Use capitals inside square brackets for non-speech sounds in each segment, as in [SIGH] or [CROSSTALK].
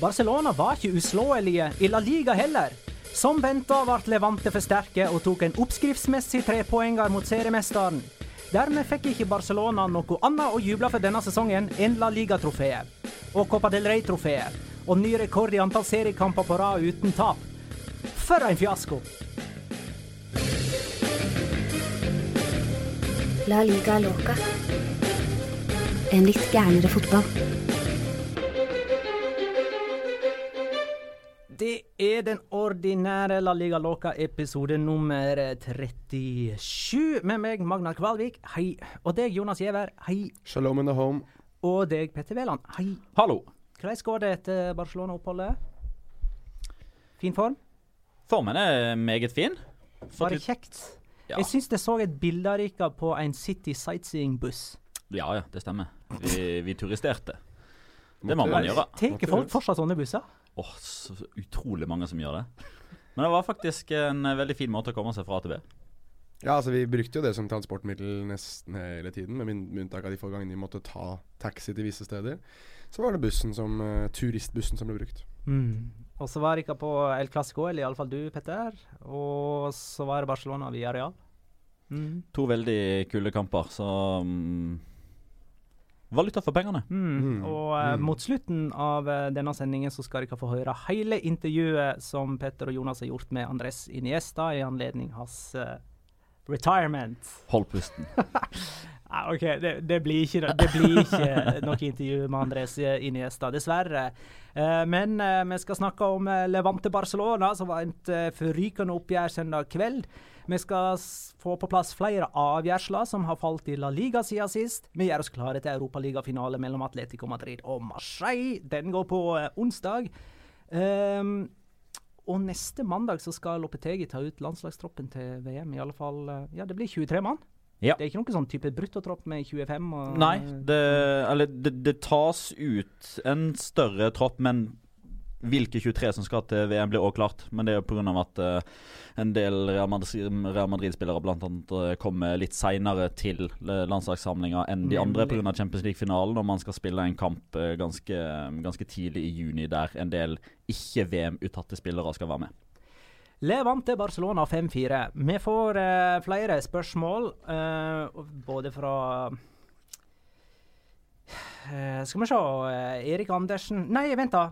Barcelona var ikke uslåelige i La Liga heller. Som venta ble Levante for sterke og tok en oppskriftsmessig trepoenger mot seriemesteren. Dermed fikk ikke Barcelona noe annet å juble for denne sesongen enn La Liga-trofeet. Og Copa del Rey-trofeet. Og ny rekord i antall seriekamper på rad uten tap. For en fiasko! La liga loca. En litt gærnere fotball. Er den ordinære La Liga Loca episode nummer 37. Med meg, Magnar Kvalvik, hei. Og deg, Jonas Giæver, hei. Shalom in the home. Og deg, Petter Wæland, hei. Hallo. Hvordan går det etter Barcelona-oppholdet? Fin form? Formen er meget fin. Var det kjekt? Ja. Jeg syns jeg så et bilde av dere på en City sightseeing-buss. Ja, ja, det stemmer. Vi, vi turisterte. Det må man gjøre. Tar folk fortsatt sånne busser? Åh, så utrolig mange som gjør det. Men det var faktisk en eh, veldig fin måte å komme seg fra A til B. Ja, altså Vi brukte jo det som transportmiddel nesten hele tiden, med, med unntak av de få gangene vi måtte ta taxi til visse steder. Så var det bussen som, uh, turistbussen som ble brukt. Mm. Og så var dere på El Clásico, eller iallfall du, Petter. Og så var det Barcelona via Real. Mm. To veldig kule kamper, så mm, Valuta for pengene. Mm. Mm. Og eh, Mm. mot slutten av eh, denne sendingen så skal dere få høre hele intervjuet som Petter og Jonas har gjort med Andres Iniesta i anledning hans uh, retirement. Hold pusten. [LAUGHS] ah, OK, det, det, blir ikke, det blir ikke noe intervju med Andres Iniesta, dessverre. Uh, men uh, vi skal snakke om Levante Barcelona, som var et forrykende oppgjør søndag kveld. Vi skal få på plass flere avgjørelser som har falt i La Liga siden sist. Vi gjør oss klare til europaligafinale mellom Atletico Madrid og Marseille. Den går på eh, onsdag. Um, og neste mandag så skal Lopetegi ta ut landslagstroppen til VM. I alle fall, eh, ja, det blir 23 mann. Ja. Det er ikke noen sånn type bruttotropp med 25 og Nei, det, eller det, det tas ut en større tropp, men hvilke 23 som skal til VM, blir også klart. Men det er jo pga. at eh, en del Real Madrid-spillere blant annet eh, kommer litt seinere til eh, landslagssamlinga enn de andre pga. Champions League-finalen, og man skal spille en kamp ganske, ganske tidlig i juni der en del ikke-VM-uttatte spillere skal være med. Levante Barcelona 5-4. Vi får eh, flere spørsmål, eh, både fra eh, Skal vi se Erik Andersen Nei, vent, da.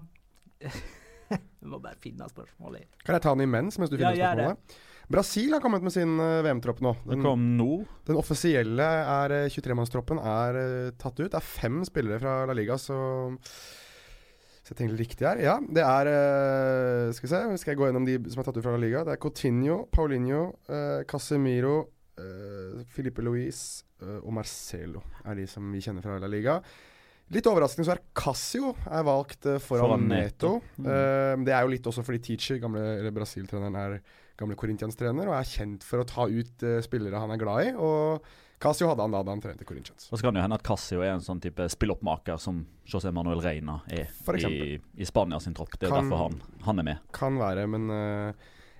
[LAUGHS] Vi må bare finne spørsmålet. Kan jeg ta den imens, mens du Ja, finner det. spørsmålet? Brasil har kommet med sin eh, VM-tropp nå. Den kom nå. Den offisielle er eh, 23-mannstroppen er eh, tatt ut. Det er fem spillere fra La Liga, så Så jeg tenker riktig her. Ja, det er eh, Skal vi se, skal jeg gå gjennom de som er tatt ut fra La Liga? Det er Coutinho, Paulinho, eh, Casemiro, eh, Filipe Luis eh, og Marcelo er de som vi kjenner fra La Liga. Litt overraskende så er Casio er valgt eh, foran, Foran Neto. Mm. Uh, det er jo litt også fordi Teacher, gamle Brasil-treneren, er gamle Corinthians-trener og er kjent for å ta ut uh, spillere han er glad i. Og Casio hadde han da da han trente Corinthians. Og så kan det jo hende at Casio er en sånn type spilloppmaker som José Manuel Reina er For i, i Spania sin tropp. Det er Kan- derfor han, han er med. Kan være, men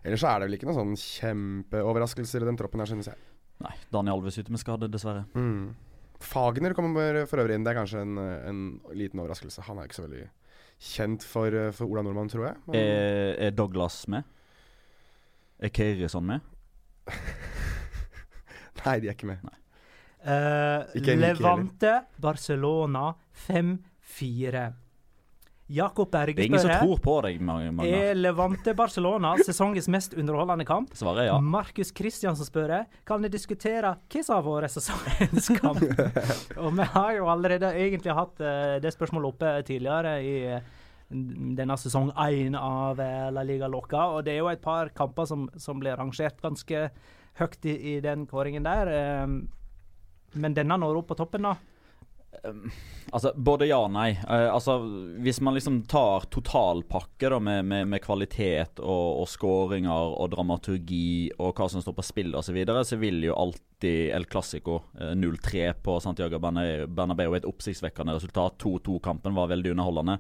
ellers så er det vel ikke noen sånn kjempeoverraskelser i den troppen her, synes jeg. Nei, Daniel Alves ute med skade, dessverre. Mm. Fagner kommer for øvrig inn. Det er kanskje en, en liten overraskelse. Han er ikke så veldig kjent for, eh, for Ola Nordmann, tror jeg. Men Er, er Douglas med? Er Keirison med? [LAUGHS] Nei, de er ikke med. Uh, Ikke Levante, Barcelona 5-4. Jakob Det Berge er ingen som tror på deg, Magnar. Er Levante Barcelona sesongens mest underholdende kamp? Svaret er ja. Markus Kristiansen spør kan vi diskutere hva som har vært sesongens kamp. [LAUGHS] og vi har jo allerede egentlig hatt eh, det spørsmålet oppe tidligere i eh, denne sesong én av eh, La Liga Loca. Og det er jo et par kamper som, som blir rangert ganske høyt i, i den kåringen der. men denne når opp på toppen, da. Altså, Både ja og nei. Uh, altså, Hvis man liksom tar totalpakke da, med, med, med kvalitet og, og skåringer og dramaturgi og hva som står på spill osv., så, videre, så vil jo alltid El Clásico eh, 0-3 på Santiago Bernabeu et oppsiktsvekkende resultat. 2-2-kampen var veldig underholdende.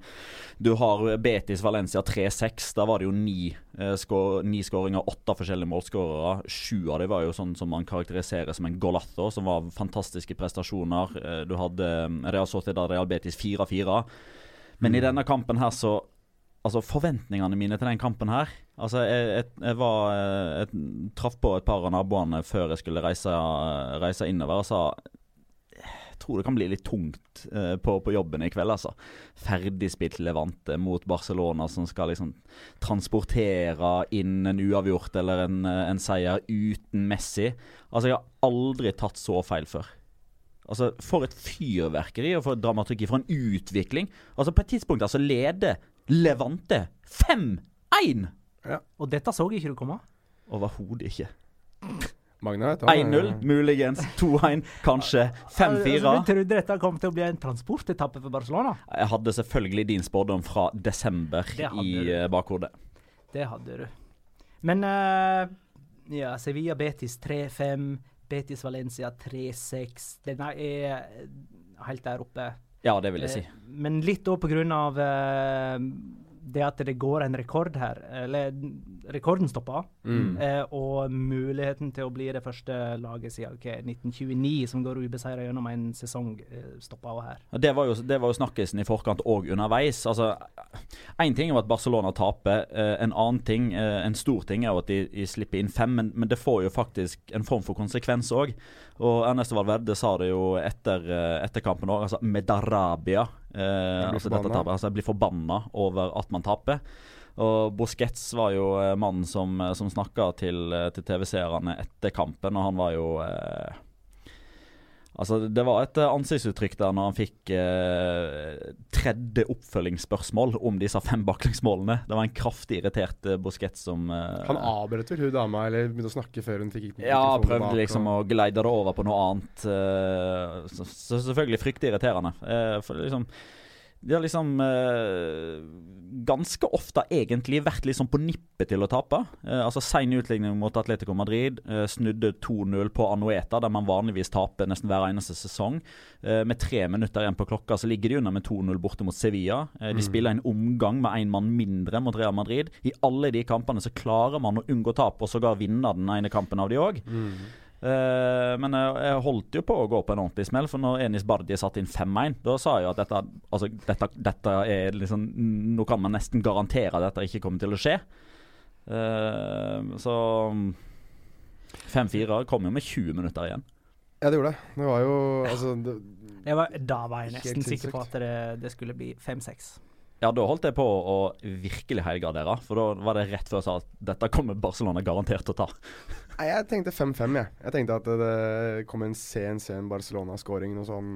Du har Betis Valencia 3-6. Da var det jo ni, eh, skår, ni skåringer, åtte forskjellige målskårere. Sju av dem var jo sånn som man karakteriserer som en golatho, som var fantastiske prestasjoner. Eh, Du hadde eh, Real Sociedad Real Betis 4-4. Men i denne kampen her så Altså Forventningene mine til den kampen her Altså Jeg, jeg, jeg var eh, Jeg traff på et par av naboene før jeg skulle reise, reise innover og sa jeg tror det kan bli litt tungt eh, på, på jobben i kveld, altså. Ferdigspilt Levante mot Barcelona, som skal liksom transportere inn en uavgjort eller en, eh, en seier uten Messi. Altså, jeg har aldri tatt så feil før. Altså, For et fyrverkeri og for et dramaturgi, for en utvikling. Altså, På et tidspunkt altså leder Levante 5-1! Og dette så ikke du komme? Overhodet ikke. Magna vet du, han er- 1-0, muligens. 2-1, kanskje. 5-4. Altså, du trodde dette kom til å bli en transportetappe for Barcelona? Jeg hadde selvfølgelig din spådom fra desember i du. eh, bakhodet. Det hadde du. Men uh, ja, Sevilla Betis 3-5. Betis Valencia 3-6. Denne er eh, helt der oppe. Ja, det vil jeg si. Men litt òg på grunn av eh, det at det går en rekord her. Eller rekorden stopper, Mm. Eh, og muligheten til å bli det første laget siden okay, 1929 som går ubeseira gjennom en sesong, eh, stopper òg her. Det var jo, det var jo snakkisen i forkant og underveis. Altså, Én ting er at Barcelona taper. eh, en annen ting, eh, en stor ting, er at de, de slipper inn fem, men, men det får jo faktisk en form for konsekvens òg. Og Ernesto Valverde sa det jo etter, eh, etter kampen òg, altså Medarabia. Eh, altså, tapet, altså jeg blir forbanna over at man taper. Og Busquets var jo eh, mannen som, eh, som snakka til, til TV-seerne etter kampen, og han var jo eh, Altså, Det var et eh, ansiktsuttrykk der når han fikk eh, tredje oppfølgingsspørsmål om disse fem baklengsmålene. Det var en kraftig irritert eh, Busquets som eh, Han avbrøt vel hun dama, eller begynte å snakke før hun fikk ja, prøvde bak, liksom og- å geleide det over på noe annet. eh, så, så selvfølgelig fryktelig irriterende. Eh, for liksom De har liksom eh, ganske ofte egentlig vært liksom på nippet til å tape. Eh, altså Sein utligning mot Atletico Madrid. eh, snudde 2-0 på Anueta, der man vanligvis taper nesten hver eneste sesong. Eh, med tre minutter igjen på klokka så ligger de under med 2-0 borte mot Sevilla. Eh, de Mm. spiller en omgang med én mann mindre mot Real Madrid. I alle de kampene så klarer man å unngå tap, og sågar vinne den ene kampen av de òg. Mm. Eh, men jeg, jeg holdt jo på å gå på en ordentlig smell, for når Enis Bardi satte inn 5-1, da sa jeg jo at dette, altså, dette, dette er liksom Nå kan man nesten garantere at dette ikke kommer til å skje. Eh, så 5-4 kom jo med 20 minutter igjen. Ja, det gjorde det. Det var jo Altså det, Det var, da var jeg nesten sikker på at det, det skulle bli 5-6. Ja, da holdt jeg på å virkelig helgardere. For da var det rett før jeg sa at dette kommer Barcelona garantert til å ta. Nei, jeg tenkte 5-5, jeg. Jeg tenkte at det kom en sen, sen Barcelona-skåring. Noe sånn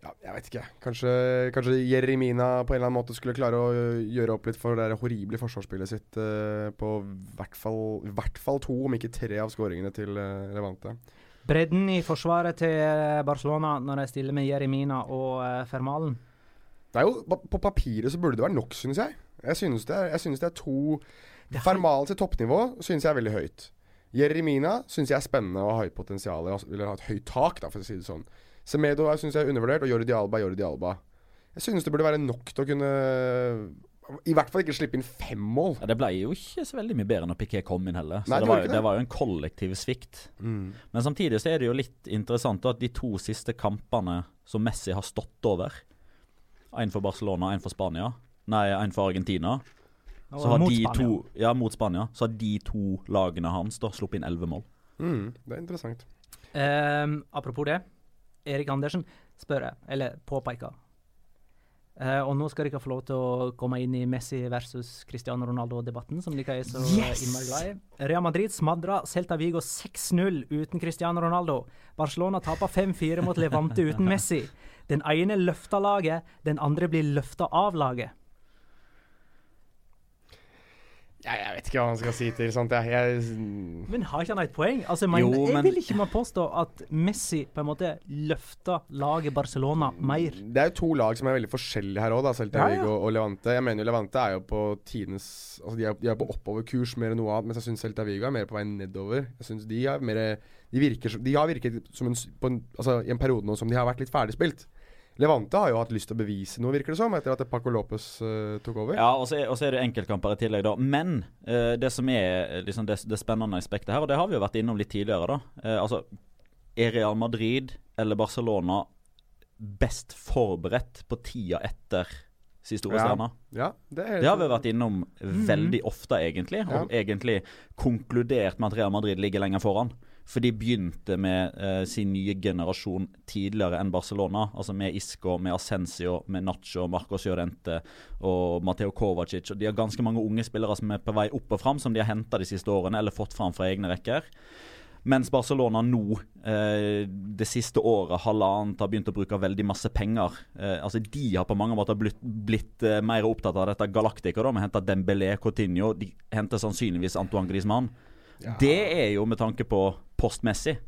Ja, jeg vet ikke. Kanskje, kanskje Jeremina på en eller annen måte skulle klare å gjøre opp litt for det horrible forsvarsspillet sitt uh, på hvert fall, hvert fall to, om ikke tre av skåringene til uh, Levante. Bredden i forsvaret til eh, Barcelona når de stiller med Jeremina og uh, Fermalen. Det er jo, På papiret så burde det være nok, synes jeg. Jeg synes det er, jeg synes det er to Fermalen til toppnivå synes jeg er veldig høyt. Jeremina synes jeg er spennende og har høyt potensial. Eller har et høyt tak, da, for å si det sånn. Semedo synes jeg er undervurdert, og Jordi Alba Jordi Alba. Jeg synes det burde være nok til å kunne I hvert fall ikke slippe inn fem mål. Ja, det ble jo ikke så veldig mye bedre når Piquet kom inn heller. Så Nei, det var, det. det var jo en kollektiv svikt. Mm. Men samtidig så er det jo litt interessant at de to siste kampene som Messi har stått over En for Barcelona, en for Spania. Nei, en for Argentina. Så har mot de Spania. to Ja, mot Spania. Så har de to lagene hans da sluppet inn elleve mål. Mm, det er interessant. Um, apropos det. Erik Andersen spør jeg, eller påpeker. Uh, og nå skal dere få lov til å komme inn i Messi versus Cristiano Ronaldo-debatten, som dere er så Yes! innmari glad i. Real Madrid smadra Celta Vigo 6-0 uten Cristiano Ronaldo. Barcelona taper 5-4 mot Levante uten [LAUGHS] Messi. Den ene løfter laget, den andre blir løfta av laget. Jeg, jeg vet ikke hva han skal si til sånt. Jeg, jeg Men har ikke han et poeng? Altså, jeg, mener, Jo, jeg vil ikke man påstå at Messi på en måte løfter laget Barcelona mer. Det er jo to lag som er veldig forskjellige her òg. Celta Ja, ja. Vigo og Levante. Jeg mener jo Levante er jo på tidenes Altså de er, de er på oppoverkurs mer enn noe annet, mens jeg syns Celta Vigo er mer på vei nedover. Jeg synes De er mer De virker De har virket som en, på en, altså, i en periode nå som de har vært litt ferdigspilt. Levante har jo hatt lyst til å bevise noe, virker det som, etter at Paco Lopez uh, tok over. Ja, og så er, og så er det enkeltkamper i tillegg, da. Men uh, det som er eh, liksom det, det spennende aspektet her, og det har vi jo vært innom litt tidligere, da. Uh, altså, er Real Madrid eller Barcelona best forberedt på tida etter sin store Ja. Ja, det er Det har vi vært innom Mhm. veldig ofte, egentlig. Og egentlig konkludert med at Real Madrid ligger lenger foran. For de begynte med eh, sin nye generasjon tidligere enn Barcelona. Altså med Isco, med Ascencio, med Nacho, Marcos Llorente og Mateo Kovacic. Og de har ganske mange unge spillere som er på vei opp og fram, som de har henta de siste årene, eller fått fram fra egne rekker. Mens Barcelona nå, eh, det siste året, halvannet, har begynt å bruke veldig masse penger. Eh, altså De har på mange måter blitt, blitt eh, mer opptatt av dette Galactica. da, Vi henter Dembélé, Coutinho. De henter sannsynligvis Antoine Griezmann. Det er jo med tanke på postmessig.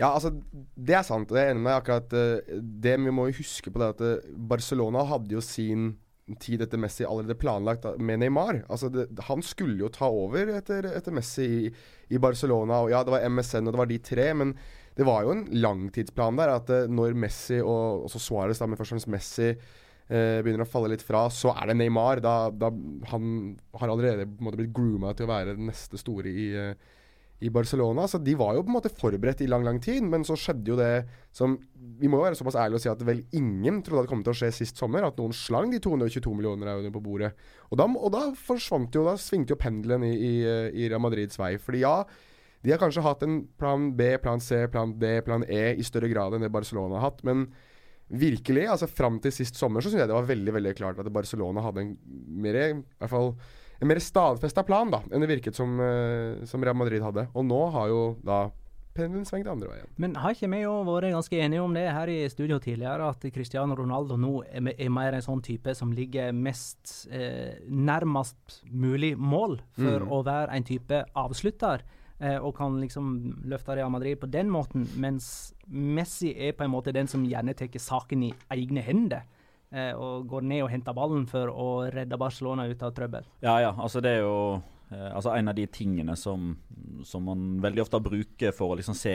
Ja, altså, det er sant. og Det er enig med akkurat eh, det. Vi må jo huske på det at eh, Barcelona hadde jo sin tid etter Messi allerede planlagt med Neymar. Altså, det, Han skulle jo ta over etter, etter Messi i, i Barcelona. Og ja, det var MSN og det var de tre, men det var jo en langtidsplan der. At eh, når Messi og også Suárez, men først og fremst Messi eh, begynner å falle litt fra, så er det Neymar. Da, da Han har allerede på en måte blitt grooma til å være den neste store i eh, i Barcelona. Så de var jo på en måte forberedt i lang, lang tid, men så skjedde jo det som Vi må jo være såpass ærlige og si at vel ingen trodde det kom til å skje sist sommer. At noen slang de 222 millioner euroene på bordet. Og da, og da forsvant jo Da svingte jo pendelen i, i, i Real Madrids vei. Fordi ja, de har kanskje hatt en plan B, plan C, plan D, plan E i større grad enn det Barcelona har hatt, men virkelig, altså fram til sist sommer, så syns jeg det var veldig veldig klart at Barcelona hadde en mer i hvert fall en mer stadfesta plan da enn det virket som, eh, som Real Madrid hadde. Og nå har jo da pendelen svengt andre veien. Men har ikke vi jo vært ganske enige om det her i studio tidligere, at Cristiano Ronaldo nå er, er mer en sånn type som ligger mest eh, nærmest mulig mål for Mm. å være en type avslutter, eh, og kan liksom løfte Real Madrid på den måten, mens Messi er på en måte den som gjerne tar saken i egne hender. Eh, og går ned og henter ballen for å redde Barcelona ut av trøbbel. Ja, ja. Altså, det er jo eh, altså en av de tingene som, som man veldig ofte bruker for å liksom se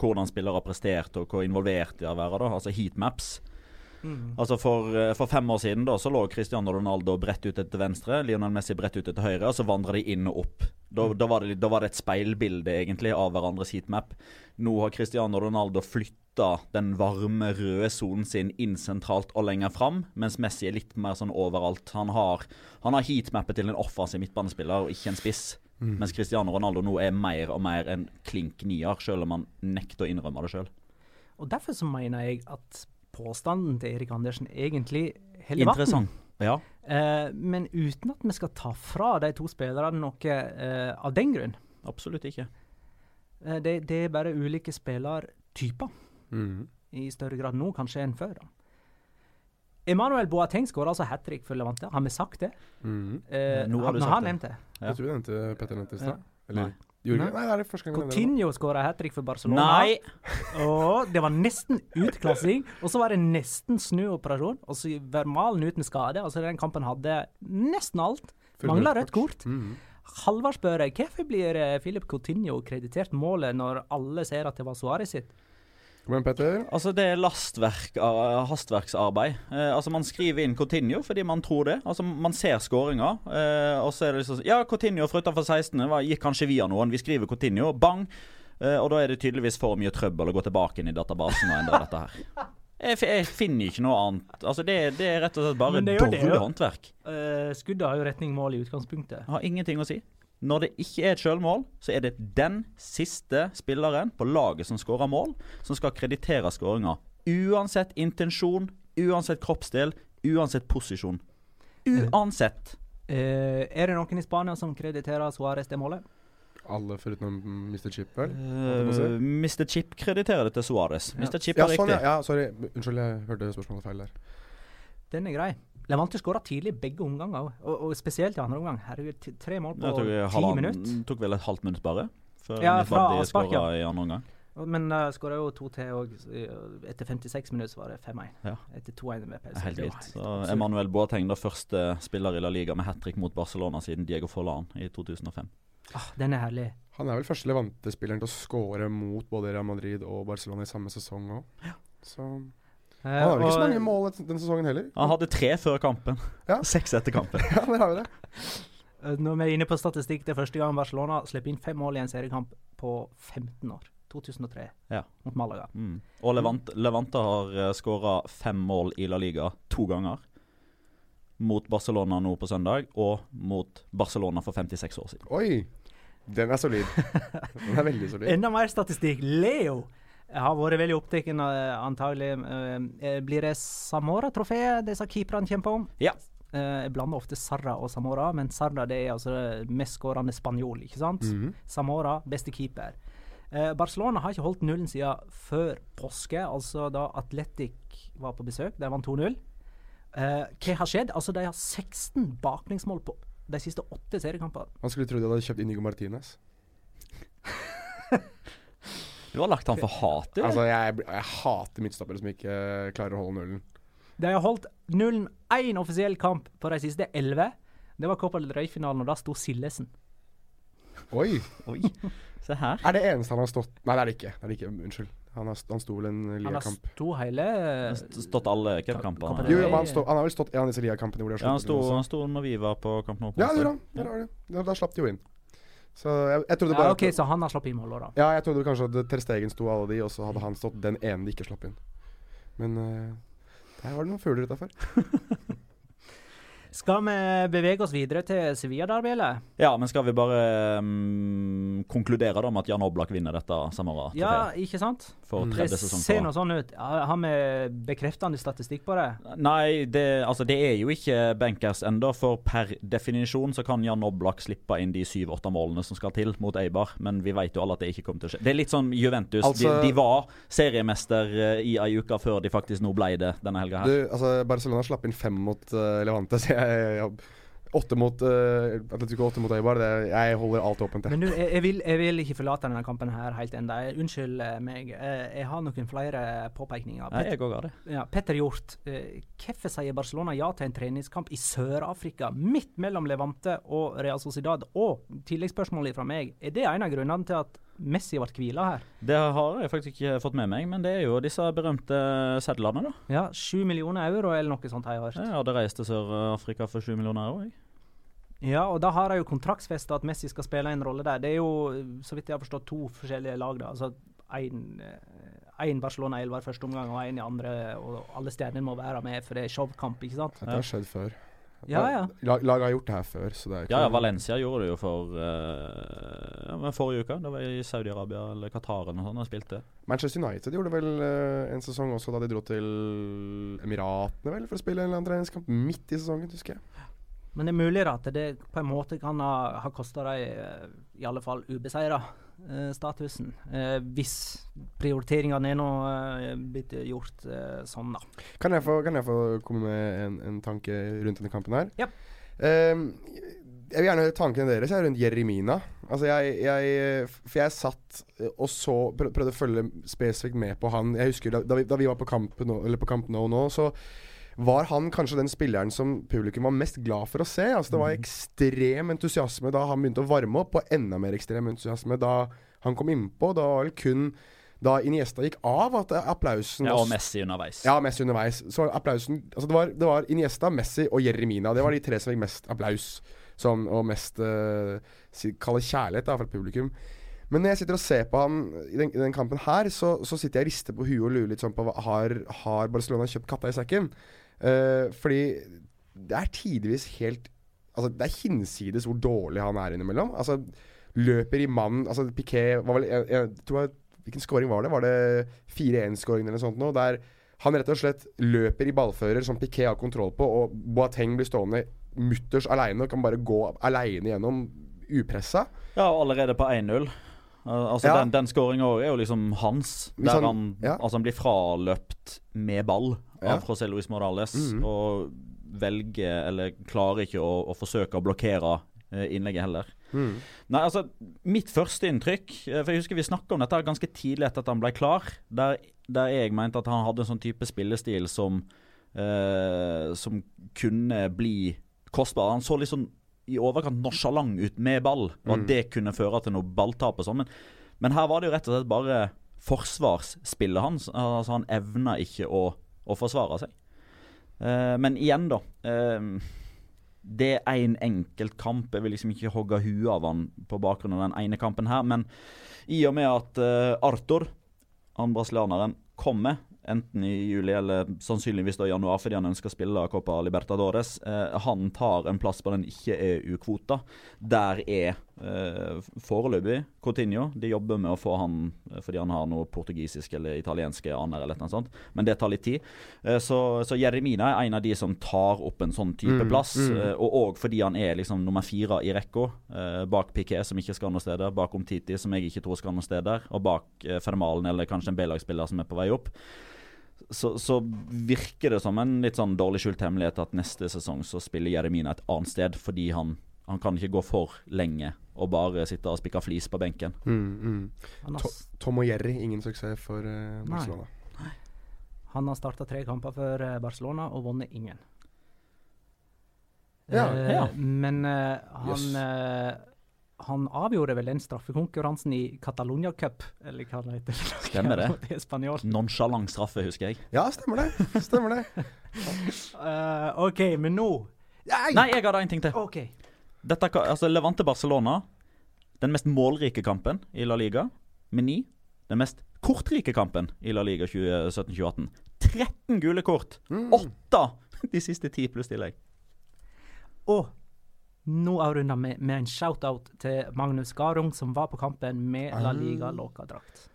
hvordan spillere har prestert, og hvor involvert de har vært. da, Altså heatmaps. Mm. Altså for, eh, for fem år siden da, så lå Cristiano Ronaldo bredt ute til venstre, Lionel Messi bredt ute til høyre, og så vandra de inn og opp. Da, da, var det, da var det et speilbilde egentlig av hverandres heatmap. Nå har Cristiano Ronaldo flytta den varme, røde sonen sin inn sentralt og lenger fram, mens Messi er litt mer sånn overalt. Han har, han har heatmappet til en offensiv midtbanespiller og ikke en spiss. Mm. Mens Cristiano Ronaldo nå er mer og mer en klink nier, selv om han nekter å innrømme det sjøl. Og derfor så mener jeg at påstanden til Erik Andersen egentlig holder vann. Ja. Eh, men uten at vi skal ta fra de to spillerne noe eh, av den grunn. Absolutt ikke. Eh, det, det er bare ulike spillertyper mm. i større grad nå kanskje enn før. da. Emanuel Boateng skåra altså hat trick for Levante. Har vi sagt det? Mm. Eh, Nå har du sagt det. nevnt det. Ja. Jeg tror vi nevnte Petter nevnte i stad. Eller Nei. Nei. det? Er det første gang. Coutinho skåra hat trick for Barcelona. Nei! [LAUGHS] Og det var nesten utklassing. Og så var det nesten snuoperasjon. Og så var Malen med skade. Altså Den kampen hadde nesten alt. Mangla rødt kort. Mhm. Halvard spør jeg, hvorfor blir eh, Philip Coutinho kreditert målet når alle ser at det var Suárez sitt? Igjen, Petter. Altså Det er lastverk, uh, hastverksarbeid. Eh, altså Man skriver inn Coutinho fordi man tror det. Altså Man ser skåringa, eh, og så er det liksom sånn, Ja, Coutinho fra utenfor 16. Var, gikk kanskje via noen. Vi skriver Coutinho. Bang! Eh, og da er det tydeligvis for mye trøbbel å gå tilbake inn i databasen og endre dette her. [LAUGHS] Jeg, jeg finner ikke noe annet. Altså Det, det er rett og slett bare dårlig håndverk. Uh, skuddet har jo retning mål i utgangspunktet. Har ingenting å si. Når det ikke er et sjølmål, så er det den siste spilleren på laget som skårer mål, som skal kreditere skåringa. Uansett intensjon, uansett kroppsdel, uansett posisjon. Uansett. Uh, er det noen i Spania som krediterer Suárez det målet? Alle foruten Mr. Chip, vel? Uh, Mr. Chip krediterer det til Suárez. Ja. Mr. Chip Ja, er sånn, riktig. ja. ja. Sorry. Unnskyld, jeg hørte spørsmålet feil der. Den er grei. Levante skåra tidlig i begge omganger, og, og spesielt i andre omgang. Herregud, tre mål på tok, ti minutter. minutter. tok vel et halvt minutt bare. Før Ja, fra Aspark, ja. i andre omgang. Men uh, skåra jo to til, og uh, etter 56 minutter så var det 5-1. Ja. Etter 2-1 med pause. Helt Det vilt. Emanuel Boateng, da første spiller i La Liga med hat trick mot Barcelona siden Diego Forlan i 2005. Ah, den er herlig. Han er vel første Levante-spilleren til å score mot både Real Madrid og Barcelona i samme sesong òg. Så Eh, Han har vel ikke så mange mål den sesongen heller. Han hadde tre før kampen. Ja. [LAUGHS] Seks etter kampen. [LAUGHS] Ja, der har vi det. Eh, Når vi er inne på statistikk, det er første gang Barcelona slipper inn fem mål i en seriekamp på 15 år. 2003 Ja. mot Malaga. Mm. Og Levante, Levante har uh, skåra fem mål i La Liga to ganger. Mot Barcelona nå på søndag, og mot Barcelona for 56 år siden. Oi! Den er solid. Den er veldig solid. Enda mer statistikk. Leo har vært veldig opptatt antagelig eh, Blir det Samora-trofeet disse keeperne kjemper om? Ja. Eh, jeg blander ofte Sarra og Samora, men Sarra det er altså mest skårende spanjol, ikke sant? Mhm. Samora, beste keeper. Eh, Barcelona har ikke holdt nullen siden før påske, altså da Atletic var på besøk. De vant 2-0. Eh, hva har skjedd? Altså, de har 16 baklengsmål på de siste åtte seriekampene. Man skulle tro de hadde kjøpt Inigo Martinez. [LAUGHS] Du har lagt han for hat, du. Altså, jeg, jeg hater midtstoppere som ikke eh, klarer å holde nullen. De har holdt nullen én offisiell kamp på de siste elleve. Det var Copa del Rey-finalen, og da sto Sillesen. Oi! Oi, se her. Er det eneste han har stått Nei, det er det ikke. Det er det ikke. Unnskyld. Han, har, han sto vel en Han har sto hele Han har stått alle cupkampene. Jo, han, stå, han har vel stått en av disse ligakampene hvor de har Ja, han sto, han sto når vi var på Kamp Nou. Ja, det gjorde han. Ja. Da, da slapp de jo inn. Så jeg, jeg trodde Ja, bare OK, at, så han har slapp inn målet, da. Ja, jeg trodde kanskje at Ter Stegen sto alle de, og så hadde han stått den ene de ikke slapp inn. Men uh, der var det noen fugler utafor. [LAUGHS] Skal vi bevege oss videre til Sevilla, der, Bjelle? Ja, men skal vi bare um, konkludere da med at Jan Oblak vinner dette Samara-trofeet Ja, ikke sant? for tredje sesong tredje sesong ser på nå sånn ut. Har vi bekreftende statistikk på det? Nei, det, altså, det er jo ikke bankers ennå, for per definisjon så kan Jan Oblak slippe inn de syv-åtte målene som skal til mot Eibar, men vi vet jo alle at det ikke kommer til å skje. Det er litt sånn Juventus. Altså- de, de var seriemester eh, i ei uke før de faktisk nå ble det denne helga her. Du, altså, Barcelona slapp inn fem mot uh, Levante, så jeg, Åtte mot uh, Atletico, åtte mot Eibar. Det, jeg holder alt åpent. Men du, jeg, jeg, vil, jeg vil ikke forlate denne kampen her helt ennå. Unnskyld meg. Jeg har noen flere påpekninger. Nei, Pet, jeg òg har det. ja, Petter Hjort, eh, hvorfor sier Barcelona ja til en treningskamp i Sør-Afrika, midt mellom Levante og Real Sociedad? Og tilleggsspørsmålet fra meg, er det en av grunnene til at Messi ble hvila her? Det har jeg faktisk ikke fått med meg, men det er jo disse berømte sedlene, da. Ja, sju millioner euro eller noe sånt har jeg hørt. Jeg hadde reist til Sør-Afrika for sju millioner euro, jeg. Ja, og da har de jo kontraktsfesta at Messi skal spille en rolle der. Det er jo, så vidt jeg har forstått, to forskjellige lag. da, altså Én Barcelona-elver første omgang og én i andre. Og alle stjernene må være med, for det er showkamp, ikke sant? Det har skjedd før. Ja, ja. Lag, laget har gjort det her før, så det er Ja, ja, Valencia gjorde det jo for uh, ja, men forrige uke. Det var i Saudi-Arabia eller Qatar eller noe sånt og spilte. Manchester United gjorde vel uh, en sesong også da de dro til Emiratene vel for å spille en eller annen treningskamp midt i sesongen, husker jeg. Men det er mulig da at det på en måte kan ha, ha kosta dem eh, i alle fall ubeseira statusen. Eh, hvis prioriteringene er nå eh, blitt gjort eh, sånn, da. Kan jeg få, kan jeg få komme med en, en tanke rundt denne kampen her? Ja. Ehm, jeg vil gjerne høre tankene deres jeg, rundt Jeremina. Altså jeg, jeg, for jeg satt eh, og så Prøvde å følge spesifikt med på han. Jeg husker Da, da, vi, da vi var på kamp nå, eller på kamp nå, nå, så var han kanskje den spilleren som publikum var mest glad for å se. Altså Det var ekstrem entusiasme da han begynte å varme opp, og enda mer ekstrem entusiasme da han kom innpå. Da var vel kun da Iniesta gikk av, at applausen Ja, og Messi underveis. ja, Messi underveis. Så applausen Altså det var, det var Iniesta, Messi og Jeremina. Det var de tre som fikk mest applaus. Som, og mest uh, Kalle kjærlighet da, fra publikum. Men når jeg sitter og ser på han i den, den kampen her, så, så sitter jeg og rister på huet og lurer litt sånn på har, har Barcelona kjøpt katta i sekken? Eh, fordi det er tidvis helt Altså Det er hinsides hvor dårlig han er innimellom. Altså Løper i mann Altså Piquet var vel jeg, jeg tror jeg, Hvilken scoring var det? Var det 4-1-scoring eller noe sånt nå? Der han rett og slett løper i ballfører som Piquet har kontroll på, og Boateng blir stående mutters aleine og kan bare gå aleine gjennom upressa. Ja, og allerede på 1-0. Uh, altså Ja. Den, den skåringa er jo liksom hans. Der han- han, ja. altså han blir fraløpt med ball Ja. av José Luis Morales. Mhm. Og velger, eller klarer ikke å, å forsøke å blokkere eh, innlegget heller. Mm. Nei, altså Mitt første inntrykk eh, For jeg husker vi snakka om dette ganske tidlig etter at han ble klar. Der, der jeg mente at han hadde en sånn type spillestil som eh, Som kunne bli kostbar. Han så litt sånn i overkant nonsjalant ut med ball, og at Mm. det kunne føre til noe balltap og sånn. Men, men her var det jo rett og slett bare forsvarsspillet hans. Altså Han evna ikke å, å forsvare seg. Eh, men igjen, da. eh, det er én en enkelt kamp. Jeg vil liksom ikke hogge huet av han på bakgrunn av den ene kampen her. Men i og med at uh, Arthur, han brasilianeren, kommer enten i juli eller sannsynligvis da i januar fordi han ønsker å spille Copa Libertadores, uh, han tar en plass på den ikke-EU-kvota. Der er foreløpig Coutinho. De jobber med å få han eh, fordi han har noe portugisisk eller italienske aner eller noe sånt, men det tar litt tid. Eh, så, så Jeremina er en av de som tar opp en sånn type Mm, plass. mm. eh, og òg fordi han er liksom nummer fire i rekka, eh, bak Piquet, som ikke skal noe steder, bak Omtiti, som jeg ikke tror skal noe steder, og bak eh, Fermalen eller kanskje en B-lagsspiller som er på vei opp. Så, så virker det som en litt sånn dårlig skjult hemmelighet at neste sesong så spiller Jeremina et annet sted, fordi han, han kan ikke gå for lenge og bare sitte og spikke flis på benken. Mm, mm. To, Tom og Jerry, ingen suksess for Nei. Barcelona. han har starta tre kamper for eh, Barcelona og vunnet ingen. Ja, uh, ja. Men uh, han Yes. Han avgjorde vel den straffekonkurransen i Catalonia Cup, eller hva det heter. Stemmer det. Det er. Nonsjalant straffe, husker jeg. Ja, stemmer det. Stemmer det. uh, [LAUGHS] OK, men nå Nei! Nei, jeg hadde en ting til. OK. Dette, altså Levante Barcelona, den mest målrike kampen i La Liga, med ni. Den mest kortrike kampen i La Liga 2017-2018. 13 gule kort! Åtte [LAUGHS] de siste ti pluss tillegg. Og nå avrunder vi med en shout-out til Magnus Garung, som var på kampen med La Liga Loca-drakt.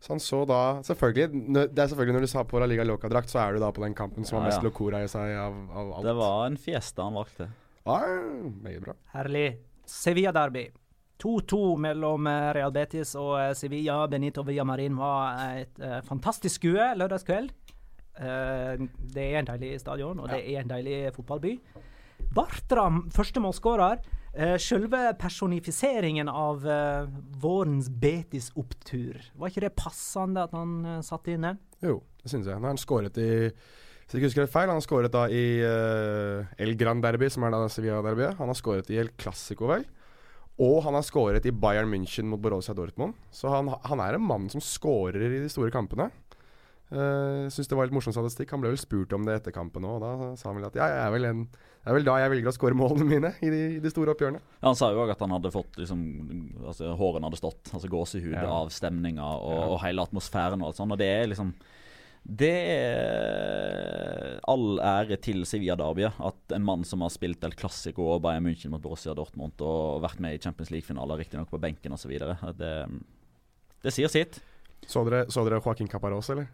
Så han så da Selvfølgelig Det er selvfølgelig Når du sa på La Liga Loca-drakt, så er du da på den kampen som Ja, har mest locora i seg av, av alt. Det var en fiesta han valgte. Meget bra. Herlig. Sevilla-derby. 2-2 mellom eh, Real Betis og eh, Sevilla. Benito Villamarin var et uh, fantastisk skue lørdagskveld. Uh, det er en deilig stadion, og det er en deilig fotballby. Bartram, første målskårer. Uh, selve personifiseringen av eh, vårens Betis-opptur. Var ikke det passende at han satte inn den? Jo, det syns jeg. Når han skåret i Hvis jeg husker det feil, han har skåret da i uh, El Gran Derby, som er da Sevilla-derbyet. Han har skåret i El Clásico, vel. Og han har skåret i Bayern München mot Borussia Dortmund. Så han, han er en mann som skårer i de store kampene. Uh, Syns det var litt morsom statistikk. Han ble vel spurt om det etter kampen òg, og da sa han vel at ja, jeg er vel en, det er vel da jeg velger å skåre målene mine i de, de store oppgjørene. Han sa jo òg at han hadde fått liksom altså Hårene hadde stått. Altså gåsehud Ja. av stemninga og, Ja. og hele atmosfæren og alt sånt. Og det er liksom Det er all ære til Sevilla Darbia. At en mann som har spilt El Clásico og Bayern München mot Borussia Dortmund og vært med i Champions League-finaler, riktignok på benken osv. Det, det sier sitt. Så dere, så dere Joaquin Caparos, eller?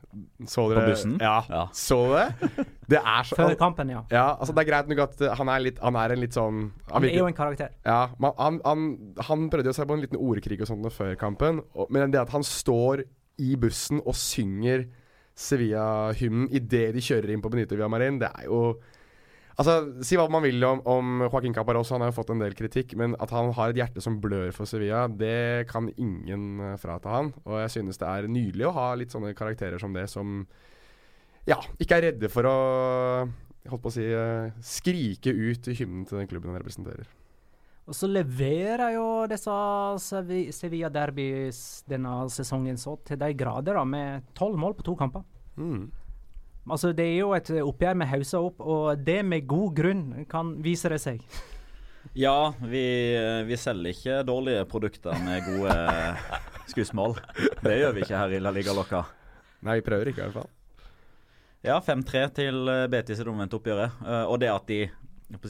Så På bussen? Ja. Ja. Så det? Det er så Før kampen, ja. Ja, altså Det er greit nok at han er, litt, han er en litt sånn Han er jo en karakter. Ja, man, han, han, han prøvde jo seg på en liten ordkrig og sånt før kampen. Og, men det at han står i bussen og synger Sevilla-hymnen idet de kjører inn på Benito Villamarin, det er jo Altså, Si hva man vil om, om Joaquin Caparros, han har jo fått en del kritikk. Men at han har et hjerte som blør for Sevilla, det kan ingen uh, frata han. Og jeg synes det er nydelig å ha litt sånne karakterer som det, som ja, ikke er redde for å holdt på å si uh, skrike ut hymnen til den klubben han representerer. Og så leverer jo disse Sevilla Derbys denne sesongen så til de grader, da, med tolv mål på to kamper. Mm. Altså, det er jo et oppgjør med hausa opp, og det med god grunn, kan vise det seg. [LAUGHS] Ja, vi, vi selger ikke dårlige produkter med gode [LAUGHS] skussmål. Det gjør vi ikke her i La Liga Loca. Nei, vi prøver ikke i hvert fall. Ja, 5-3 til Betis i det omvendte oppgjøret. Eh, og det at de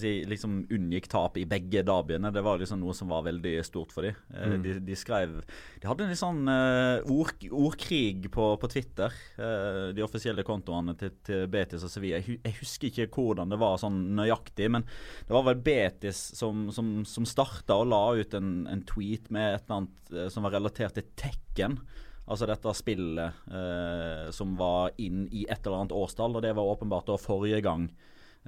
si, liksom unngikk tap i begge derbyene, det var liksom noe som var veldig stort for dem. Mm. De, de skrev De hadde en litt sånn uh, ord, ordkrig på, på Twitter, Uh, de offisielle kontoene til, til Betis og Sevilla. Jeg, jeg husker ikke hvordan det var sånn nøyaktig, men det var vel Betis som, som, som starta og la ut en, en tweet med et eller annet eh, som var relatert til Tekken. Altså dette spillet eh, som var inn i et eller annet årstall, og det var åpenbart da forrige gang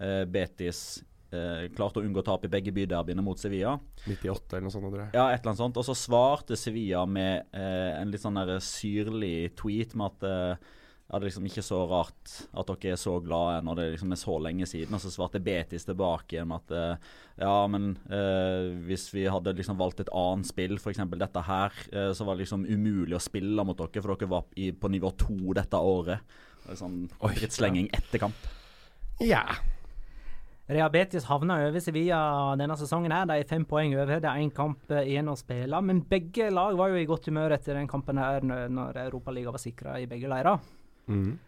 eh, Betis eh, klarte å unngå tap i begge byderbyene mot Sevilla. 98 eller noe sånt, tror jeg. Ja, et eller annet sånt. Og så svarte Sevilla med eh, en litt sånn der syrlig tweet med at eh, ja, det er liksom ikke så rart at dere er så glade når det liksom er så lenge siden. Og så svarte Betis tilbake med at eh, ja, men eh, hvis vi hadde liksom valgt et annet spill, f.eks. dette her, eh, så var det liksom umulig å spille mot dere, for dere var i, på nivå to dette året. Sånn drittslenging etter kamp. Ja. Real Betis havna over Sevilla denne sesongen. her. De er fem poeng over. Det er én kamp eh, igjen å spille. Men begge lag var jo i godt humør etter den kampen her når- når Europaligaen var sikra i begge leirer. Mm.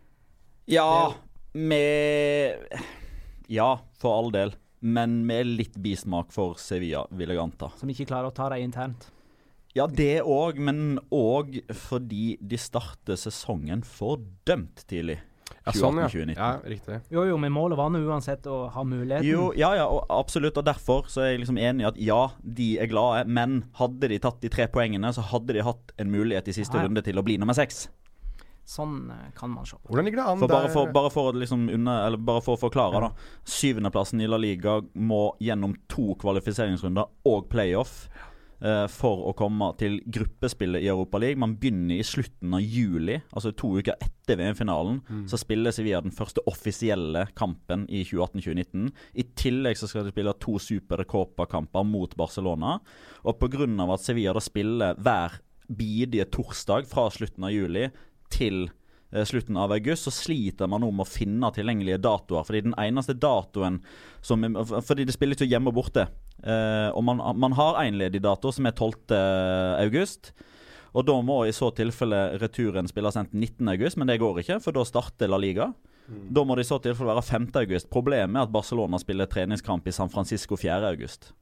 Ja, med Ja, for all del. Men med litt bismak for Sevilla, vil jeg anta. Som ikke klarer å ta dem internt. Ja, det òg, men òg fordi de starter sesongen fordømt tidlig. Ja, sånn, ja. 2018-2019. ja. Riktig. Jo, jo, men målet var nå uansett å ha muligheten. Jo, ja, ja, og absolutt. Og derfor så er jeg liksom enig i at ja, de er glade. Men hadde de tatt de tre poengene, så hadde de hatt en mulighet i siste Nei. runde til å bli nummer seks. Sånn eh, kan man se. Hvordan ligger det an For bare for, bare for, liksom unna, eller bare for å forklare, da. Syvendeplassen i La Liga må gjennom to kvalifiseringsrunder og playoff eh, for å komme til gruppespillet i Europa League. Man begynner i slutten av juli, altså to uker etter VM-finalen. Så spiller Sevilla den første offisielle kampen i 2018-2019. I tillegg så skal de spille to Super Copa-kamper mot Barcelona. Og pga. at Sevilla da spiller hver bidige torsdag fra slutten av juli til eh, slutten av august, så sliter man nå med å finne tilgjengelige datoer. Fordi den eneste datoen som Fordi det spilles jo hjemme og borte. Eh, og man, man har én ledig dato, som er 12. august. Og da må i så tilfelle returen spilles enten 19. august, men det går ikke, for da starter La Liga. Da må det i så tilfelle være 5. august. Problemet er at Barcelona spiller treningskamp i San Francisco 4. august.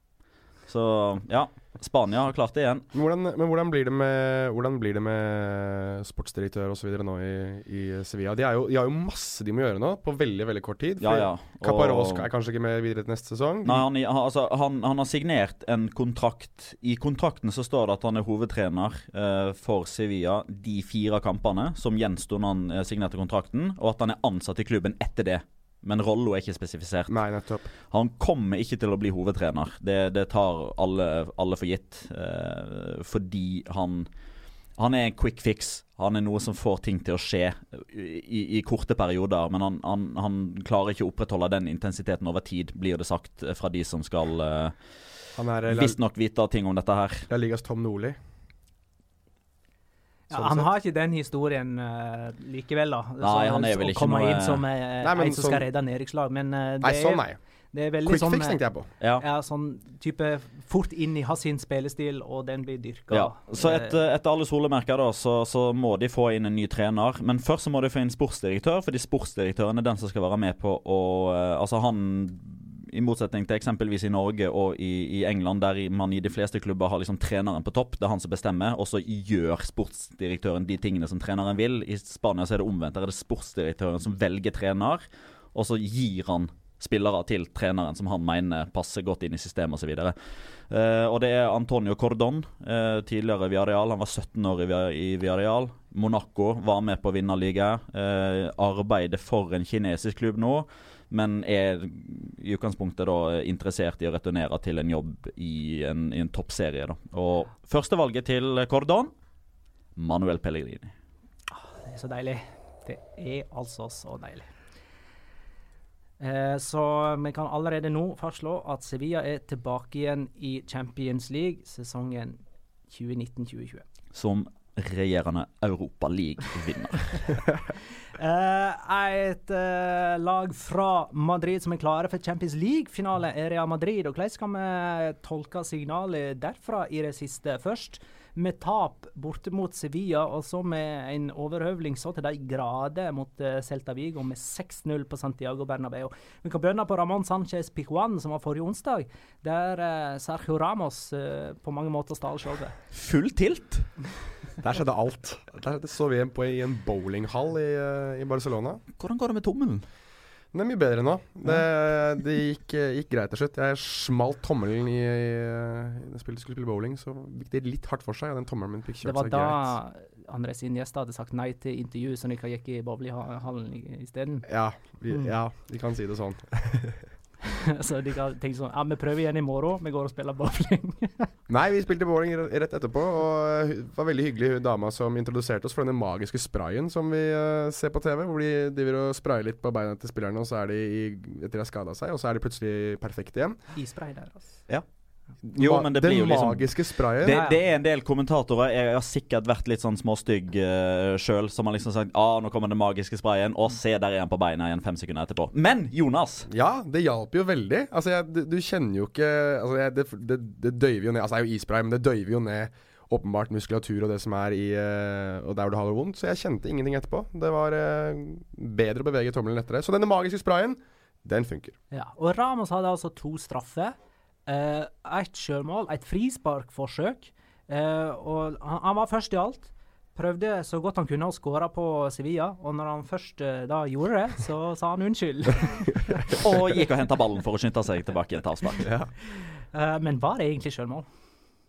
Så ja, Spania har klart det igjen. Men hvordan, men hvordan blir det med Hvordan blir det med sportsdirektør osv. nå i, i Sevilla? De, jo, de har jo masse de må gjøre nå, på veldig veldig kort tid. Ja, ja. Caparros er kanskje ikke med videre til neste sesong. Nei, han, han, altså, han, han har signert en kontrakt. I kontrakten så står det at han er hovedtrener eh, for Sevilla de fire kampene som gjensto når han eh, signerte kontrakten, og at han er ansatt i klubben etter det. Men Rollo er ikke spesifisert. Nei, nettopp. Han kommer ikke til å bli hovedtrener. Det, det tar alle, alle for gitt. Eh, fordi han Han er en quick fix. Han er noe som får ting til å skje i, i korte perioder. Men han, han, han klarer ikke å opprettholde den intensiteten over tid, blir det sagt eh, fra de som skal er eh, visstnok vite ting om dette her. Det Ligas Tom Nordli. Ja, Sånn han sett. har ikke den historien uh, likevel, da. Nei, han er vel ikke noe- inn som uh, Nei, men en som skal sånn- redde nedrykkslag. Men uh, det, Nei, sånn nei. Det er veldig Quick sånn fix tenkte jeg på. Ja. Ja, sånn type fort inn i hans spillestil, og den blir dyrka. Ja, så etter, etter alle solemerker da, så, så må de få inn en ny trener. Men først så må de få inn sportsdirektør, fordi sportsdirektøren er den som skal være med på å eh, Altså han i motsetning til eksempelvis i Norge og i, i England, der man i de fleste klubber har liksom treneren på topp. Det er han som bestemmer, og så gjør sportsdirektøren de tingene som treneren vil. I Spania så er det omvendt. Der er det sportsdirektøren som velger trener, og så gir han spillere til treneren som han mener passer godt inn i systemet osv. Uh, og det er Antonio Cordon, uh, tidligere Viareal. Han var 17 år i, i Viareal. Monaco var med på vinnerliga. Uh, arbeider for en kinesisk klubb nå, men er i utgangspunktet da interessert i å returnere til en jobb i en, i en toppserie. da. Og Førstevalget til Cordon Manuel Pellegrini. Det er så deilig. Det er altså så deilig. Eh, så vi kan allerede nå fastslå at Sevilla er tilbake igjen i Champions League sesongen 2019-2020. Som regjerende Europa League-vinner. [LAUGHS] Eh, et uh, lag fra Madrid som er klare for Champions League-finale, er Real Madrid. Og hvordan skal vi tolke signalet derfra i det siste? Først med tap borte mot Sevilla, og så med en overhøvling så til de grader mot eh, Celta Vigo med 6-0 på Santiago Bernabeu. Vi kan begynne på Ramón Sánchez Pijuan, som var forrige onsdag, der eh, Sergio Ramos eh, på mange måter stal showet. Full tilt! Der skjedde alt. Der, så vi en på i en bowlinghall i, i Barcelona. Hvordan går det med tommelen? Den er mye bedre nå. Det, det gikk, gikk greit til slutt. Jeg smalt tommelen i, i Jeg spillet skulle spille bowling, så gikk det litt hardt for seg. Og den tommelen min fikk Det var da greit. Andres gjester hadde sagt nei til intervju, så dere gikk i bowlinghallen isteden. Ja, vi, Mm. ja, vi kan si det sånn. [LAUGHS] [LAUGHS] så de kan tenke sånn Ja, vi prøver igjen i morgen. Vi går og spiller bowling. [LAUGHS] Nei, vi spilte bowling rett etterpå, og det var veldig hyggelig hun dama som introduserte oss for denne magiske sprayen som vi uh, ser på TV, hvor de driver og sprayer litt på beina til spillerne, og så er de i, etter de har skada seg, og så er de plutselig perfekte igjen. Isspray der, altså. Ja. Jo, men det Den blir jo liksom magiske sprayen. det, det er en del kommentatorer Jeg har sikkert vært litt sånn småstygg uh, sjøl, som har liksom sagt ah, nå kommer den magiske sprayen, og se, der er han på beina igjen fem sekunder etterpå. Men Jonas! Ja, det hjalp jo veldig. Altså, jeg, du, du kjenner jo ikke altså, jeg, det, det, det døyver jo ned Altså, det er jo isspray, men det døyver jo ned åpenbart muskulatur og det som er i uh, Og der hvor du har det vondt. Så jeg kjente ingenting etterpå. Det var uh, bedre å bevege tommelen etter det. Så denne magiske sprayen, den funker. Ja. Og Ramos hadde altså to straffer. Uh, ett sjølmål, et frisparkforsøk. Eh, og han, han var først i alt. Prøvde så godt han kunne å skåre på Sevilla, og når han først eh, da gjorde det, så sa han unnskyld. [LAUGHS] Og gikk og henta ballen for å skynde seg tilbake i et avspark. Eh, men var det egentlig sjølmål?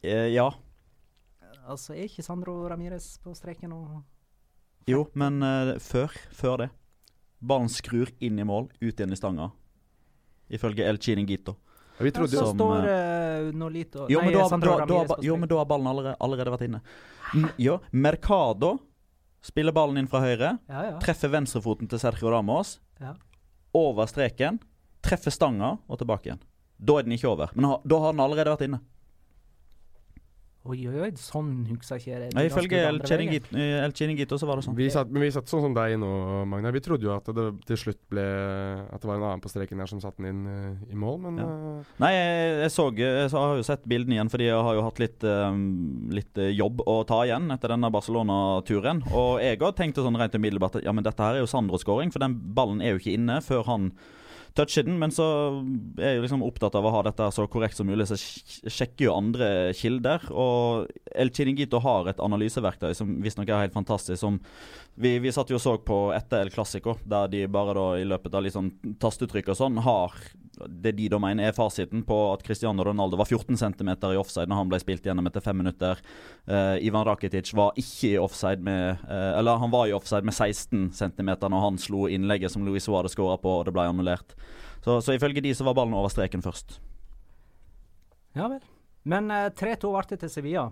Eh, ja. Altså, er ikke Sandro Ramires på streken nå? Jo, men eh, før, før det. Ballen skrur inn i mål, ut igjen i stanga. Ifølge El Chiningito. Vi trodde jo som, står uh, Nolito Jo, men Nei, da, da, da, jo, men da har ballen allerede, allerede vært inne. M jo, Mercado spiller ballen inn fra høyre. Ja, ja. Treffer venstrefoten til Sergio Ramos. Ja. Over streken. Treffer stanga og tilbake igjen. Da er den ikke over. Men da har den allerede vært inne. Oi, oi, oi, sånn husker ikke jeg det. Nei, Ifølge El. Chiningito, eh, så var det sånn. vi satt, Men vi satt sånn som deg nå, Magnar. Vi trodde jo at det til slutt ble At det var en annen på streken der som satte den inn eh, i mål, men Ja. eh, Nei, jeg, jeg, så, jeg, så har jo sett bildene igjen, fordi jeg har jo hatt litt, um, litt jobb å ta igjen etter denne Barcelona-turen. Og jeg òg tenkte sånn rent umiddelbart at ja, men dette her er jo Sandro-skåring, for den ballen er jo ikke inne før han toucher den. Men så er jeg liksom opptatt av å ha dette så korrekt som mulig, så jeg sjekker jo andre kilder. Og El Chiringuito har et analyseverktøy som visstnok er helt fantastisk. som vi, vi satt jo og så på etter El Clásico, der de bare da i løpet av litt sånn tastetrykk og sånn har det de da mener er fasiten på at Cristiano Ronaldo var 14 cm i offside når han ble spilt gjennom etter fem minutter. Uh, Ivan Rakitic var ikke i offside med uh, Eller han var i offside med 16 cm når han slo innlegget som Luis Suárez skåra på, og det ble annullert. Så, så ifølge de så var ballen over streken først. Ja vel. Men uh, 3-2 ble det til Sevilla.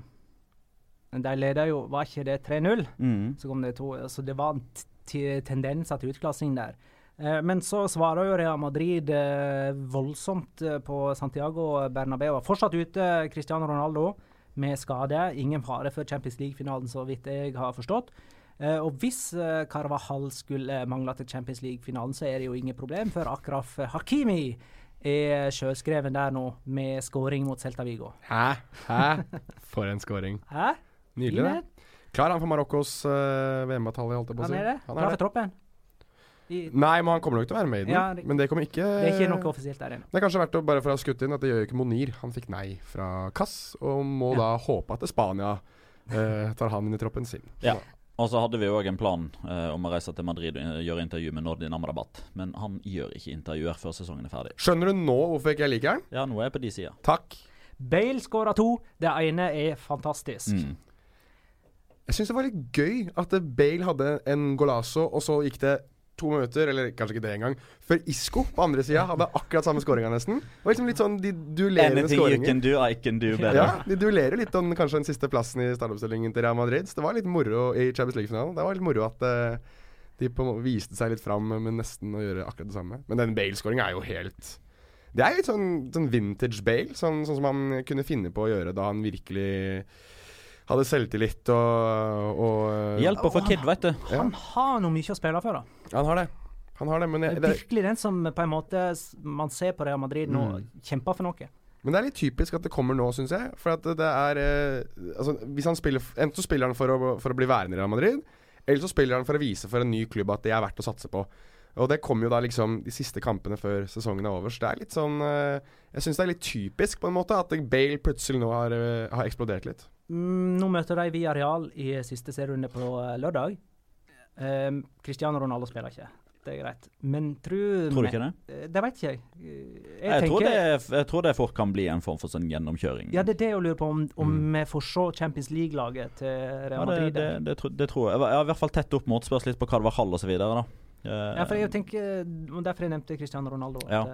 De leda jo, var ikke det 3-0? Mm. Så kom det to. Så det var tendenser til utklassing der. Eh, men så svarer jo Real Madrid eh, voldsomt eh, på Santiago Bernabeu. Fortsatt ute Cristiano Ronaldo med skade. Ingen fare for Champions League-finalen, så vidt jeg har forstått. Og hvis Carvahall Carvajal skulle mangle til Champions League-finalen, så er det jo ingen problem, for Akraf Hakimi er sjølskreven der nå, med scoring mot Celta Vigo. Hæ? Hæ? For en scoring. Hæ? Nydelig, det. Klar han for Marokkos uh, VM-batalje, holdt jeg på å Han er det? Han Klar er for det. troppen? Nei, men han kommer nok til å være med i den. Ja, det- men det kommer ikke det er ikke noe offisielt der ennå. Det er kanskje verdt å bare for å ha skutt inn at det gjør jo ikke Monir. Han fikk nei fra Kass, og må da håpe at Spania eh, tar han inn i troppen sin. Ja. Og så hadde vi òg en plan eh, om å reise til Madrid og gjøre intervju med Nordin Amadabat. Men han gjør ikke intervjuer før sesongen er ferdig. Skjønner du nå hvorfor ikke jeg liker han? Ja, nå er jeg på de sida. Takk. Bale skåra to. Det ene er fantastisk. Mm. Jeg syns det var litt gøy at Bale hadde en golazo, og så gikk det to minutter, eller kanskje ikke det engang, før Isco på andre sida hadde akkurat samme skåringa, nesten. Var liksom litt sånn de duellerende Anything you skåringer. can do, I can do better. Ja, de duellerer litt om kanskje den siste plassen i startoppstillingen til Real Madrid. Så det var litt moro i Champions League-finalen. Det var litt moro at uh, de på, viste seg litt fram med nesten å gjøre akkurat det samme. Men den Bale-skåringa er jo helt Det er litt sånn, sånn vintage Bale, sånn, sånn som han kunne finne på å gjøre da han virkelig hadde selvtillit og, og Hjelper for Kid, vet du. Ja. Han har noe mye å spille for, da. Han har det. Han har det, men, Det er virkelig den som på en måte man ser på Real Madrid nå, Mm. kjemper for noe. men det er litt typisk at det kommer nå, syns jeg. For at det er eh, Altså, hvis han spiller Enten så spiller han for å, for å bli værende i Real Madrid, eller så spiller han for å vise for en ny klubb at det er verdt å satse på. Og det kommer jo da liksom de siste kampene før sesongen er over. Så det er litt sånn eh, Jeg syns det er litt typisk på en måte at Bale plutselig nå har, eh, har eksplodert litt. Mm, nå møter de Via Real i siste serierunde på eh, lørdag. Um, Cristiano Ronaldo spiller ikke. Det er greit. Men tror Tror du ikke det? Eh, Det vet ikke jeg. Eh, Jeg, Jeg, tror det, jeg tror det fort kan bli en form for sånn gjennomkjøring. Ja, det er det jeg lurer på, om, om Mm. vi får se Champions League-laget til Real Madrid. Madrid. det, det, tro- det tror jeg. Jeg har i hvert fall tett opp mot. Spørs litt på hva det var halv. Eh, Ja, for jeg tenker, Derfor jeg nevnte Cristiano Ronaldo. At Ja.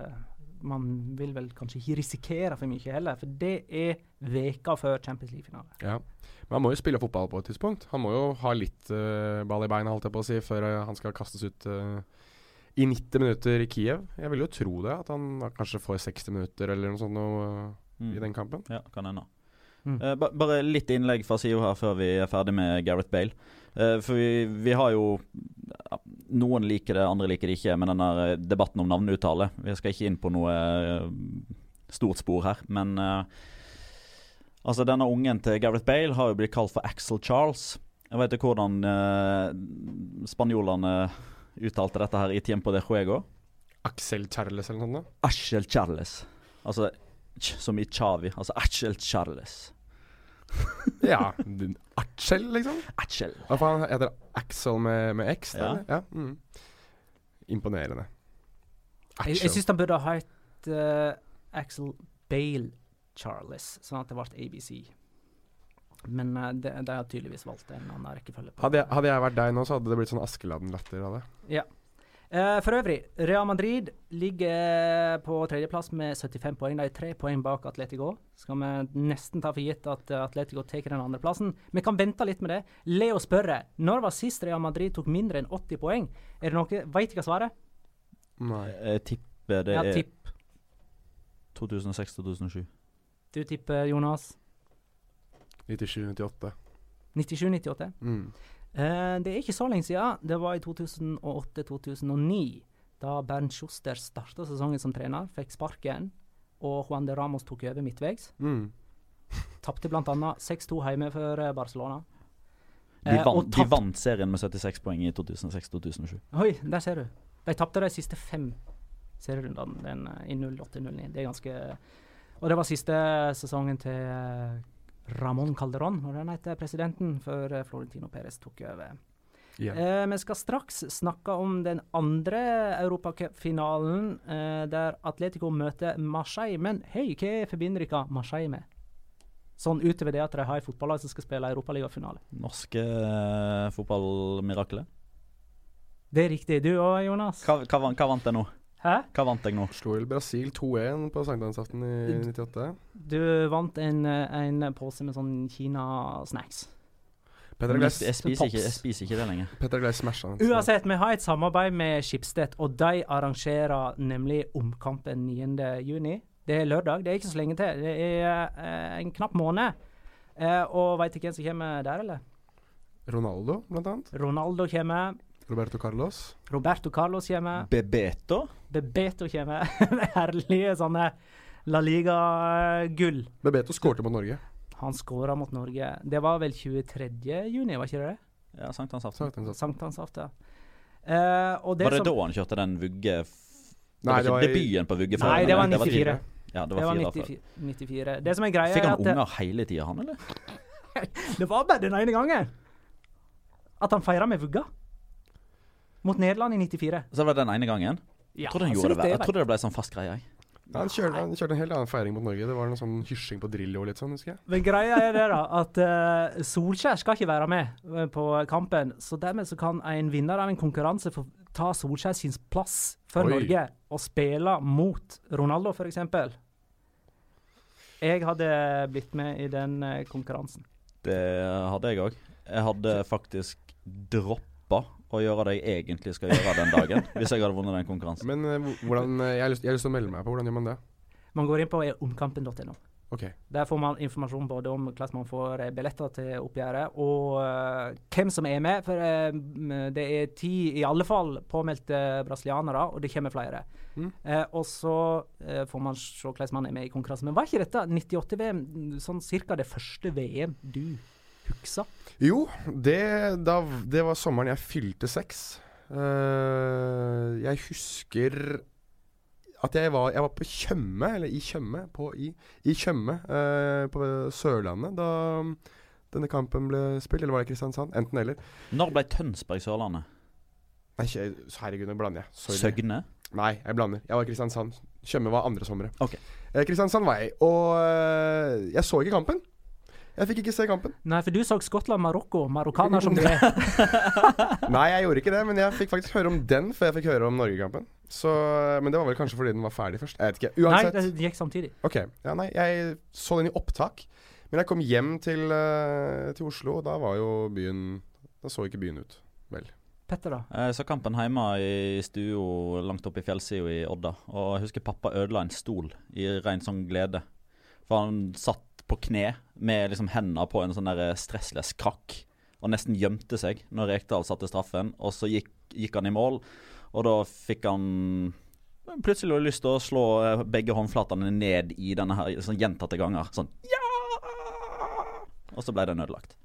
Man vil vel kanskje ikke risikere for mye heller, for det er veka før Champions League-finale. Ja. Men han må jo spille fotball på et tidspunkt. Han må jo ha litt uh, ball i beina, holdt jeg på å si, før eh, han skal kastes ut uh, i 90 minutter i Kiev. Jeg vil jo tro det, at han da kanskje får 60 minutter eller noe sånt noe, mm. i den kampen. Ja, kan hende. Mm. Eh, ba bare litt innlegg fra Sio her før vi er ferdig med Gareth Bale. Eh, for vi, vi har jo Noen liker det, andre liker det ikke. Men denne debatten om navneuttale Vi skal ikke inn på noe eh, stort spor her. Men uh, altså denne ungen til Gareth Bale har jo blitt kalt for Axel Charles. Jeg vet ikke hvordan uh, spanjolene uttalte dette her i Tiempo de Juego. Axel Charles eller noe sånt? Axel Charles. Altså som i Chavi. Altså Axel Charles. [LAUGHS] Ja. Axel, liksom? Axel. Hva faen heter det? Axel med, med X? Ja. ja. Mm. Imponerende. Jeg, jeg syns han burde ha hett uh, Axel Bale Charles, sånn at det ble ABC. Men uh, de, de har tydeligvis valgt en annen rekkefølge. Hadde jeg, hadde jeg vært deg nå, så hadde det blitt sånn Askeladden-latter av det. Eh, for øvrig, Real Madrid ligger på tredjeplass med 75 poeng. De er tre poeng bak Atletico. Skal vi nesten ta for gitt at eh, Atletico tar den andreplassen. Vi kan vente litt med det. Leo spørre når var sist Real Madrid tok mindre enn 80 poeng? Er det noe Veit ikke hva svaret? Nei. Jeg tipper det Ja, er tipp. 2006-2007. Du tipper Jonas 97-98. 97-98? Mm. Eh, det er ikke så lenge siden. Det var i 2008-2009. Da Bernt Schuster starta sesongen som trener, fikk sparken, og Juan de Ramos tok over midtveis. Mm. Tapte bl.a. 6-2 hjemme for eh, Barcelona. De, Eh, vant, de vant serien med 76 poeng i 2006-2007. Oi, der ser du. De tapte de siste fem serierundene den, eh, i 08-09. Det er ganske Og det var siste sesongen til Ramón Calderón, når han heter presidenten, før eh, Florentino Perez tok over. Yeah. Eh, vi skal straks snakke om den andre europacupfinalen, eh, der Atletico møter Marseille. Men hei, hva forbinder dere Marseille med? Sånn utover det at de har et fotballag som skal spille europaligafinale. Norske eh, fotballmirakler. Det er riktig. Du òg, Jonas? Hva, hva, hva vant de nå? Hæ? Hva vant jeg nå? Slo vel Brasil 2-1 på sankthansaften i 98. Du vant en, en pose med sånn Kina-snacks. Petter Gleis jeg, spiser ikke, jeg spiser ikke det lenger. Petter Gleis smasha den. Uansett, vi har et samarbeid med Skipstedt, og de arrangerer nemlig omkampen 9.6. Det er lørdag, det er ikke så lenge til. Det er eh, en knapp måned. Eh, og veit du hvem som kommer der, eller? Ronaldo, blant annet. Ronaldo kommer. Roberto Carlos. Roberto Carlos kommer. Bebeto. Bebeto kommer. [LAUGHS] Det herlige sånne La Liga-gull. Bebeto skårte mot Norge. Han skåra mot Norge. Det var vel 23. juni, var ikke det? Ja, sankthansaften. Sankthansaften. Uh, og det var det som, da han kjørte den vugge... Det var det ikke var i- debuten på vugge? Nei, det var 94. Ja, det Det var var fire år før. 94. 94. Det som er greia, Fikk han at det, unger hele tida, han, eller? [LAUGHS] det var bare den ene gangen at han feira med vugga. Mot Nederland i 94. Så det var det den ene gangen? Ja, Jeg trodde, han gjorde det, jeg trodde det ble sånn fast greie. jeg. Ja, han, kjørte, han kjørte en helt annen feiring mot Norge. Det var noe sånn hysjing på Drillo og litt sånn, husker jeg. Men greia er det da, at uh, Solskjær skal ikke være med eh, på kampen. Så dermed så kan en vinner av en konkurranse få ta Solskjær sin plass for Oi. Norge og spille mot Ronaldo, f.eks. Jeg hadde blitt med i den eh, konkurransen. Det hadde jeg òg. Jeg hadde faktisk droppa å gjøre det jeg egentlig skal gjøre den dagen, [LAUGHS] hvis jeg hadde vunnet den konkurransen. Men eh, hvordan, eh, jeg, har lyst, jeg har lyst til å melde meg på. Hvordan gjør man det? Man går inn på omkampen.no. Okay. Der får man informasjon både om hvordan man får eh, billetter til oppgjøret, og uh, hvem som er med. For uh, det er ti, i alle fall, påmeldte brasilianere, og det kommer flere. Mm. Uh, og så får man se hvordan man er med i konkurransen. Men var ikke dette 98-VM sånn cirka det første VM du husker? Jo, det, da, det var sommeren jeg fylte seks. Uh, jeg husker at jeg var, jeg var på Tjøme, eller i Tjøme, på, i, i Kjømme, uh, på Sørlandet da denne kampen ble spilt. Eller var det Kristiansand? Enten eller. Når ble Tønsberg Sørlandet? Nei, herregud, nå blander jeg. Sorry. Søgne? Nei, jeg blander. Jeg var i Kristiansand. Tjøme var andre sommeret. Okay. Eh, Kristiansand var jeg, og eh, jeg så ikke kampen. Jeg fikk ikke se kampen. Nei, for du så Skottland-Marokko. Marokkaner som du er. [LAUGHS] Nei, jeg gjorde ikke det, men jeg fikk faktisk høre om den før jeg fikk høre om Norgekampen. Så, men det var vel kanskje fordi den var ferdig først. Jeg vet ikke. Nei, det gikk samtidig. Ok, ja nei, Jeg så den i opptak. Men jeg kom hjem til, uh, til Oslo, og da var jo byen Da så ikke byen ut. Vel. Petter, da? Jeg så kampen hjemme i stua langt oppe i fjellsida i Odda. Og jeg husker pappa ødela en stol i ren sånn glede. For han satt på kne med liksom hendene på en sånn der stressless krakk. Og nesten gjemte seg når Rekdal satte straffen. Og så gikk, gikk han i mål, og da fikk han plutselig lyst til å slå eh, begge håndflatene ned i denne her sånn gjentatte ganger. Sånn ja! Og så ble den ødelagt.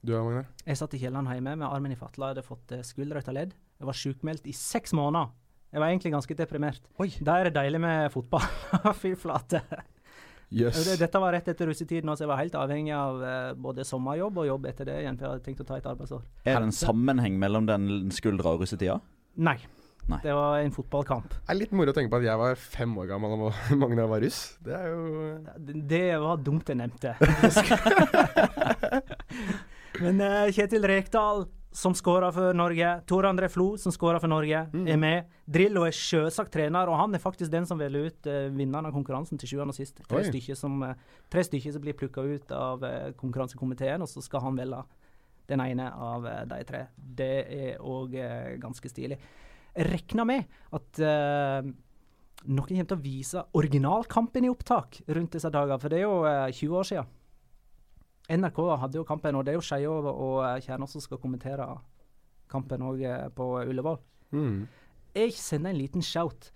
Du da, Magne? Jeg satt i kjelleren hjemme med armen i fatla, Jeg hadde fått eh, skulderrødt ledd. Jeg var sjukmeldt i seks måneder. Jeg var egentlig ganske deprimert. Oi. Da er det deilig med fotball. [LAUGHS] Fy flate. Jøss. Det- Dette var rett etter russetiden, så jeg var helt avhengig av eh, både sommerjobb og jobb etter det igjen, for jeg hadde tenkt å ta et arbeidsår. Er det en sammenheng mellom den skuldra og russetida? Nei. Nei. Det var en fotballkamp. Det er litt moro å tenke på at jeg var fem år gammel og [LAUGHS] Magna var russ. Det er jo Det det var dumt jeg nevnte. [LAUGHS] [LAUGHS] Men eh, Kjetil Rekdal, som skåra for Norge. Tore André Flo, som skåra for Norge, er med. Drillo er sjølsagt trener, og han er faktisk den som velger ut uh, vinneren av konkurransen til sjuende og sist. Tre Oi. stykker som, uh, tre stykker som blir plukka ut av uh, konkurransekomiteen, og så skal han velge den ene av de tre. Det er òg ganske stilig. Jeg regner med at noen kommer til å vise originalkampen i opptak rundt disse dager, for det er jo eh, 20 år siden. NRK hadde jo kampen, og det er jo Skeie og, eh, Kjernås som skal kommentere kampen òg på Ullevål. mm. Jeg sender en liten shout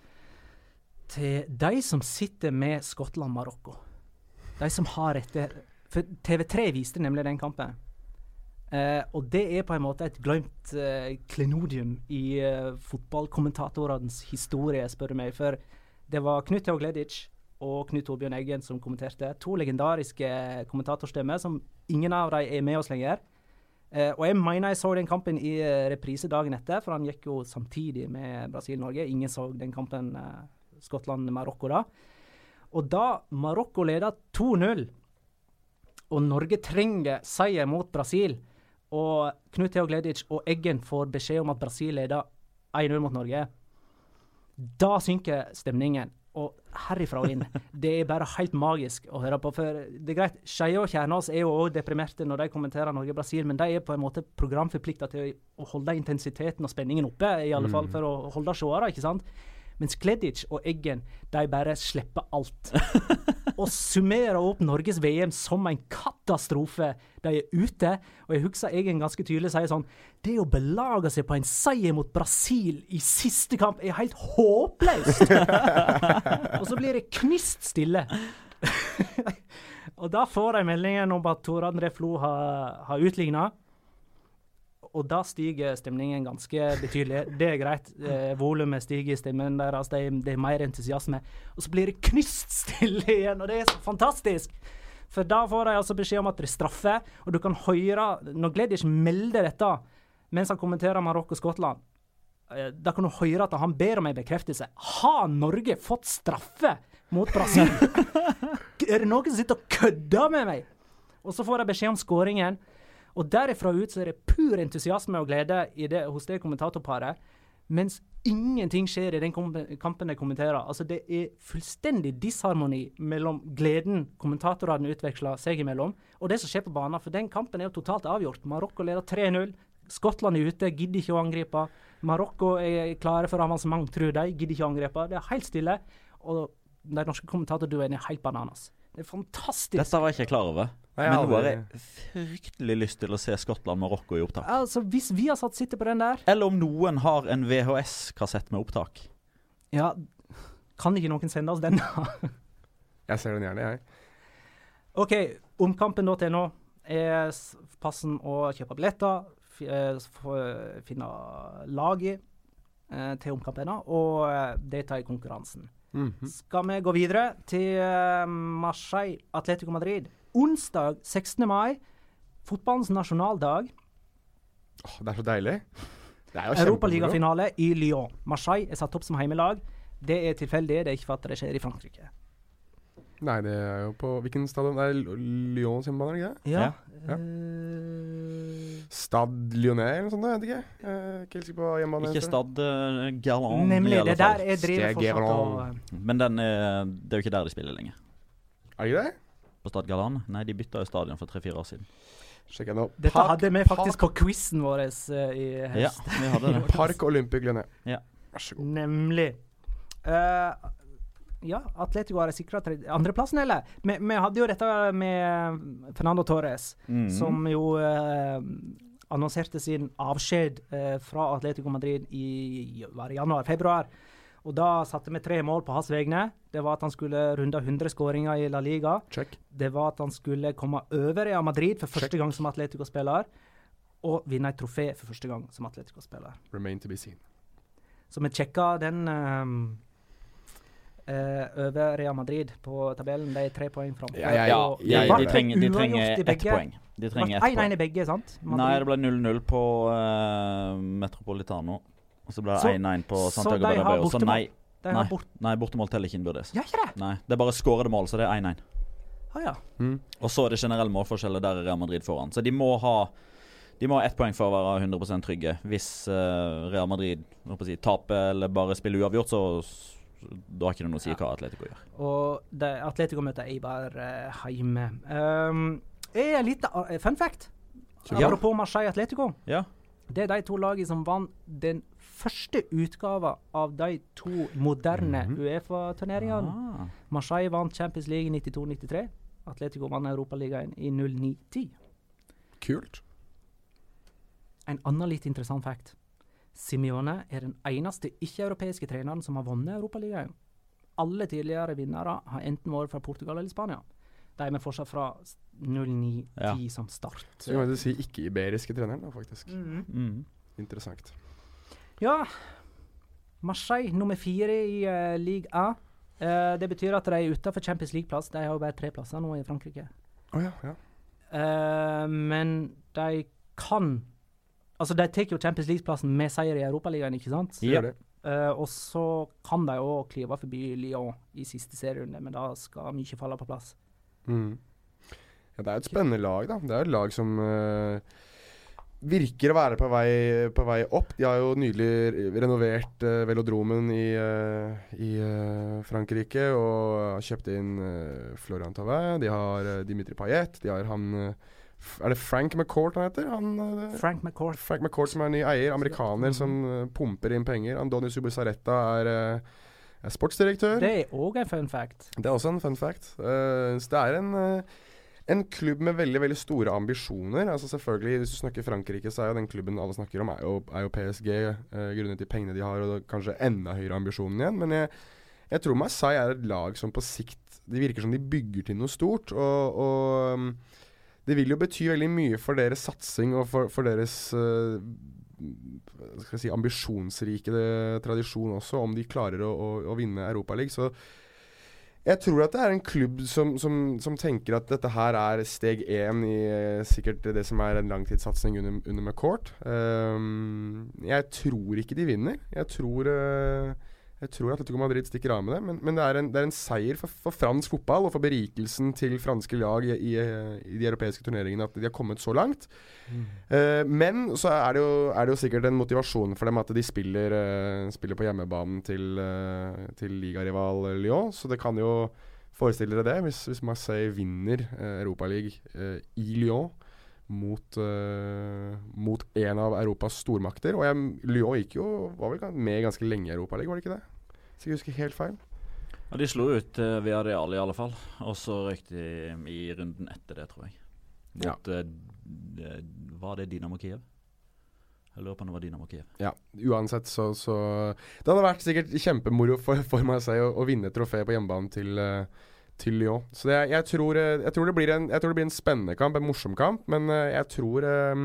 til de som sitter med Skottland-Marokko. De som har rette For TV3 viste nemlig den kampen. Eh, og det er på en måte et glemt eh, klenodium i eh, fotballkommentatorenes historie, spør du meg. For det var Knut Theo Gleditsch og Knut Torbjørn Eggen som kommenterte. To legendariske kommentatorstemmer som ingen av dem er med oss lenger. Eh, og jeg mener jeg så den kampen i eh, reprise dagen etter, for han gikk jo samtidig med Brasil-Norge. Ingen så den kampen eh, Skottland-Marokko da. Og da Marokko leda 2-0, og Norge trenger seier mot Brasil, og Knut Theo Gleditsch og Eggen får beskjed om at Brasil leder 1-0 mot Norge, da synker stemningen. Og herifra og inn. Det er bare helt magisk å høre på. For det er greit, Skeie og Kjernås er jo òg deprimerte når de kommenterer Norge-Brasil, men de er på en måte programforplikta til å holde intensiteten og spenningen oppe, i alle fall for å holde seere, ikke sant. Mens Kledic og Eggen de bare slipper alt. [LAUGHS] og summerer opp Norges VM som en katastrofe. De er ute. Og jeg husker Eggen ganske tydelig sier sånn Det å belage seg på en seier mot Brasil i siste kamp er helt håpløst! [LAUGHS] og så blir det knist stille. [LAUGHS] og da får de meldingen om at Tor André Flo har, har utligna. Og da stiger stemningen ganske betydelig. Det er greit. Eh, Volumet stiger i stemmen deres. Det er, det er mer entusiasme. Og så blir det knust stille igjen, og det er så fantastisk! For da får de altså beskjed om at det er straffe, og du kan høre Når Gleditsch melder dette mens han kommenterer Marokko-Skottland, eh, da kan du høre at han ber om en bekreftelse. Har Norge fått straffe mot Brasil? [LAUGHS] er det noen som sitter og kødder med meg? Og så får de beskjed om skåringen. Og derifra ut så er det pur entusiasme og glede det, hos det kommentatorparet. Mens ingenting skjer i den kampen de kommenterer. Altså Det er fullstendig disharmoni mellom gleden kommentatorene utveksler seg imellom, og det som skjer på banen. For den kampen er jo totalt avgjort. Marokko leder 3-0. Skottland er ute, gidder ikke å angripe. Marokko er klare for avansement, tror de. Gidder ikke å angripe. Det er helt stille. Og de norske kommentatorduoene er helt bananas. Det er fantastisk. Dette var jeg ikke klar over. Nei, Men nå har jeg fryktelig lyst til å se Skottland-Marokko i opptak. Altså, Hvis vi har satt sitte på den der Eller om noen har en VHS-kassett med opptak. Ja, kan ikke noen sende oss den, da? [LAUGHS] Jeg ser den gjerne, jeg. OK, omkampen.no er passen å kjøpe billetter, eh, få- finne laget eh, til omkampen og eh, delta i konkurransen. Mhm. Skal vi gå videre til eh, Marseille, Atletico Madrid. Onsdag 16. mai, fotballens nasjonaldag. Åh, det er så deilig. Europaligafinale i Lyon. Marseille er satt opp som heimelag. Det er tilfeldig, det er ikke for at det skjer i Frankrike. Nei, det er jo på Hvilken stadion? Det er Lyons hjemmebane, er det ikke det? Ja. Ja. eh, Stad Lyonnais eller noe sånt, jeg vet ikke. Jeg er ikke helt sikker på hjemmebane. Ikke Stad uh, Galant, Nemlig. i Det der er jeg driver fortsatt og. Men den er, det er jo ikke der de spiller lenger. Er det ikke det? På Stad Galan. Nei, de bytta jo stadion for tre-fire år siden. Sjekker nå. Dette Park- hadde vi faktisk på quizen vår i i Ja, vi hadde det. [LAUGHS] Park Olympic Lyonnais. Ja. Vær så god. Nemlig. Uh, ja, Atletico har sikra andreplassen, eller? Vi, vi hadde jo dette med Fernando Torres, mm. som jo uh, annonserte sin avskjed uh, fra Atletico Madrid i januar-februar. Og da satte vi tre mål på hans vegne. Det var at han skulle runde 100 skåringer i La Liga. Check. Det var at han skulle komme over Real Madrid for første gang som Atletico-spiller. Og vinne et trofé for første gang som Atletico-spiller. Remain to be seen. Så vi sjekka den um, uh, over Real Madrid på tabellen. De er tre poeng framfor. Ja, ja, Ja, ja, de, de, trenger, de trenger ett poeng. De trenger ett 1-1 poeng. i begge, sant? Nei, det ble 0-0 på uh, Metropolitano. Og så ble det 1-1 på så Santiago Bernabeu. Så bortemål? nei, De har nei, bort... nei, bortemål teller ikke innbyrdes. Ja, ikke det? Nei, Det er bare skårede mål, så det er 1-1. Ah, ja. Og så er det generell målforskjell, der er Real Madrid foran. Så de må ha de må ha ett poeng for å være 100 trygge. Hvis uh, Real Madrid si, taper eller bare spiller uavgjort, så da har ikke det noe å si hva Atletico gjør. Og det, Atletico møter Eibar uh, hjemme. Um, er en liten uh, fun fact. Ja. Apropos Marseille Atletico. Ja. Det er de to lagene som vant den første utgava av de to moderne Uefa-turneringene. Ah. Marseille vant Champions League i 92-93. Atletico vant Europaligaen i 09-10. Kult. En annen litt interessant fact. Simione er den eneste ikke-europeiske treneren som har vunnet Europaligaen. Alle tidligere vinnere har enten vært fra Portugal eller Spania. De er med fortsatt fra 09-10 Ja. som start. Så kan man si ikke-iberiske treneren, da, faktisk. Mm. Interessant. Ja, Marseille nummer fire i uh, Ligue A. Uh, det betyr at de er utenfor Champions League-plass. De har jo bare tre plasser nå i Frankrike. Oh, ja, ja. Uh, men de kan Altså, de tar jo Champions League-plassen med seier i Europaligaen, ikke sant? Ja. Uh, det. Eh, og så kan de òg klyve forbi Lyon i siste serierunde, men da skal mye falle på plass. Mm. Ja, det er et spennende lag, da. Det er et lag som eh, virker å være på vei, på vei opp. De har jo nylig renovert uh, velodromen i, uh, i uh, Frankrike og har kjøpt inn Florian Thauvin. De har Dimitri Payet. De har han Er det Frank McCourt han heter? Han, Frank McCourt. Frank McCourt som er ny eier. Amerikaner som uh, pumper inn penger. Andoni Subusaretta er, sportsdirektør. Det er òg en fun fact. Det er også en fun fact. Så det er en, en klubb med veldig veldig store ambisjoner. Altså selvfølgelig, Hvis du snakker Frankrike, så er jo den klubben alle snakker om, er jo, er jo PSG. Eh, grunnet til pengene de har, og kanskje enda høyere ambisjoner igjen. Men jeg, jeg tror Marseille er et lag som på sikt Det virker som de bygger til noe stort. Og, og um, det vil jo bety veldig mye for deres satsing og for, for deres uh, si, ambisjonsrike tradisjon også, om de klarer å, å, å vinne Europaligaen. Så jeg tror at det er en klubb som, som, som tenker at dette her er steg én i eh, sikkert det som er en langtidssatsing under, under McCourt. Um, jeg tror ikke de vinner. Jeg tror eh, jeg tror Atletico Madrid stikker av med det, men, men det, er en, det er en seier for, for fransk fotball og for berikelsen til franske lag i, i, i de europeiske turneringene at de har kommet så langt. Eh, men så er det, jo, er det jo sikkert en motivasjon for dem at de spiller, eh, spiller på hjemmebanen til, uh, til ligarival Lyon. Så det kan jo forestille dere det, hvis, hvis Marseille vinner eh, Europaligaen eh, i Lyon mot, uh, mot en av Europas stormakter. Og jeg, Lyon gikk jo, var vel med ganske lenge i Europaligaen, var det ikke det? Hvis jeg husker helt feil. Ja, de slo ut uh, Villarreal i alle fall, og så røyk de i runden etter det, tror jeg. Mot ja. uh, Var det Dynamo Kiev? Jeg lurer på om det var Dynamo Kiev. Ja, uansett så, så Det hadde vært sikkert kjempemoro for, for meg å, å vinne trofé på hjemmebane til, eh, til Lyon. Så det, jeg, tror, eh, jeg, tror det blir en, jeg tror det blir en spennende kamp, en morsom kamp, men eh, jeg tror eh,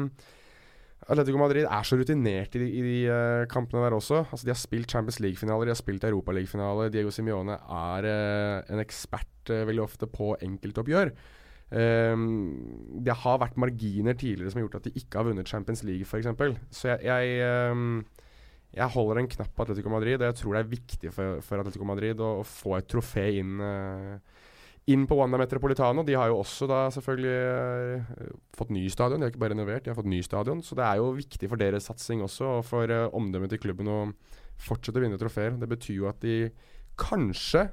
Atletico Madrid er så rutinert i, de- i de uh, kampene der også. Altså De har spilt Champions League-finaler, de har spilt Europaliga-finale. Diego Simione er uh, en ekspert uh, veldig ofte på enkeltoppgjør. Um, det har vært marginer tidligere som har gjort at de ikke har vunnet Champions League, f.eks. Så jeg, jeg, um, jeg holder en knapp på Atletico Madrid, og jeg tror det er viktig for, for Atletico Madrid å, å få et trofé inn, eh, inn på Wanda Metropolitano. De har jo også da selvfølgelig eh, fått ny stadion, de har ikke bare renovert, de har fått ny stadion. Så det er jo viktig for deres satsing også, og for uh, omdømmet til klubben å fortsette å vinne trofeer. Det betyr jo at de kanskje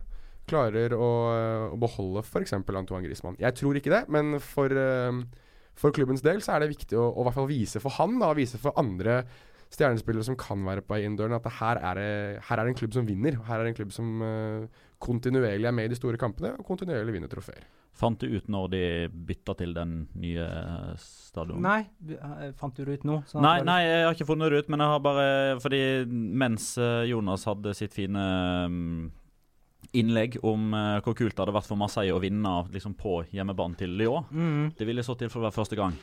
klarer å, eh, å beholde f.eks. Antoine Griezmann. Jeg tror ikke det, men for, for klubbens del så er det viktig å, å hvert fall vise for han, da, vise for andre stjernespillere som kan være på vei inn døren, at her, er det, her er det en klubb som vinner. Her er det en klubb som eh, kontinuerlig er med i de store kampene og kontinuerlig vinner trofeer. Fant du ut når de bytta til den nye stadionet? Nei, eh, fant du det ut nå? Nei, det- nei, jeg har ikke funnet det ut, men jeg har bare Fordi mens eh, Jonas hadde sitt fine mm, innlegg om eh, hvor kult det hadde vært for Marseille å vinne liksom, på hjemmebanen til Lyon mm. Det ville så til for å være første gang.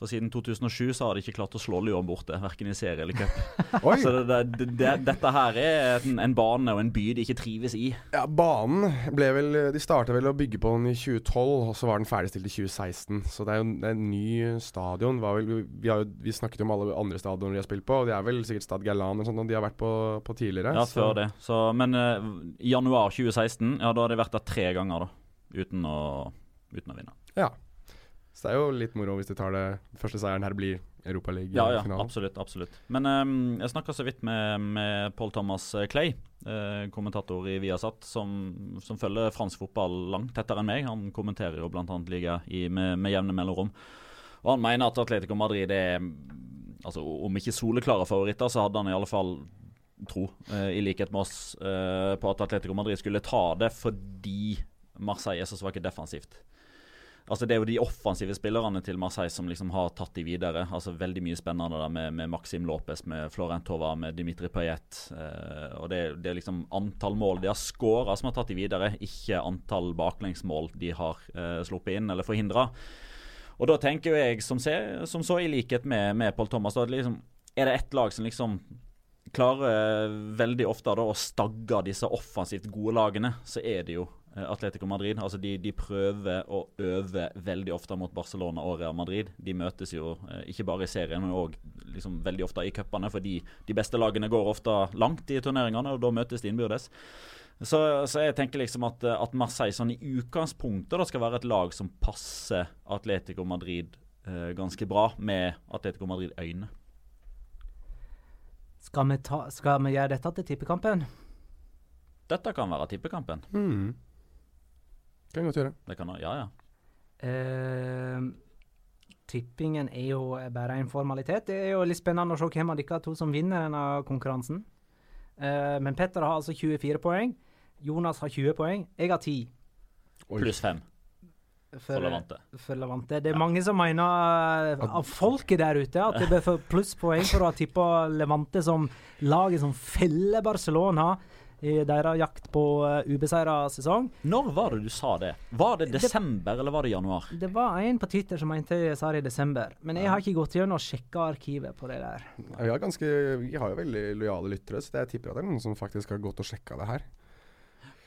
For siden 2007 så har de ikke klart å slå Lyon borte, verken i serie eller cup. [LAUGHS] Så det, det, det, dette her er en, en bane og en by de ikke trives i. Ja, banen ble vel De starta vel å bygge på den i 2012, og så var den ferdigstilt i 2016. Så det er jo en, det er en ny stadion. Vel, vi, har vi snakket om alle andre stadioner de har spilt på, og det er vel sikkert Stad Galan og sånt, de har vært på, på tidligere. Ja, før det. Så, men eh, i januar 2016, ja, da har de vært der tre ganger, da. Uten å, uten å vinne. Ja. Så det er jo litt moro hvis de tar det første seieren her blir Ja, ja, Europaliga-finalen. absolutt. absolutt. Men um, jeg snakka så vidt med, med Paul Thomas Clay, eh, kommentator i Viasat, som, som følger fransk fotball langt tettere enn meg. Han kommenterer jo bl.a. liga i, med, med jevne mellomrom. Og han mener at Atletico Madrid er altså Om ikke soleklare favoritter, så hadde han i alle fall tro, eh, i likhet med oss, eh, på at Atletico Madrid skulle ta det fordi Marseille er så svake defensivt. Altså Det er jo de offensive spillerne til Marseille som liksom har tatt de videre. Altså Veldig mye spennende der med, med Maxim Lopez, med Florent Tova, med Dimitri Payet. Eh, og det, det er liksom antall mål de har skåra som har tatt de videre, ikke antall baklengsmål de har eh, sluppet inn eller forhindra. Og da tenker jo jeg, som, ser, som så i likhet med, med Paul Thomas, da, at liksom, er det ett lag som liksom klarer eh, veldig ofte da å stagge disse offensivt gode lagene, så er det jo Atletico Madrid. Altså de, de prøver å øve veldig ofte mot Barcelona og Real Madrid. De møtes jo eh, ikke bare i serien, men òg liksom veldig ofte i cupene, fordi de beste lagene går ofte langt i turneringene, og da møtes de innbyrdes. Så, så jeg tenker liksom at, at Marseille sånn i utgangspunktet da skal være et lag som passer Atletico Madrid eh, ganske bra med Atletico Madrid-øyne. Skal skal vi gjøre dette til tippekampen? Dette kan være tippekampen. Mm. Kan godt gjøre. Det kan, ja, ja. Uh, tippingen er jo bare en formalitet. Det er jo litt spennende å se hvem av dere to som vinner denne konkurransen. Uh, men Petter har altså 24 poeng. Jonas har 20 poeng. Jeg har 10. Pluss 5. For, For Levante. for Levante. Det er mange som mener, av folket der ute, at det bør få plusspoeng for å ha tippa Levante som laget som feller Barcelona i deres jakt på uh, ubeseira sesong. Når var det du sa det? Var det desember, eller var det januar? Det var en på Twitter som mente jeg sa det i desember, men jeg har ikke gått gjennom og sjekka arkivet på det der. Vi har, ganske, vi har jo veldig lojale lyttere, så jeg tipper at det er noen som faktisk har gått og sjekka det her.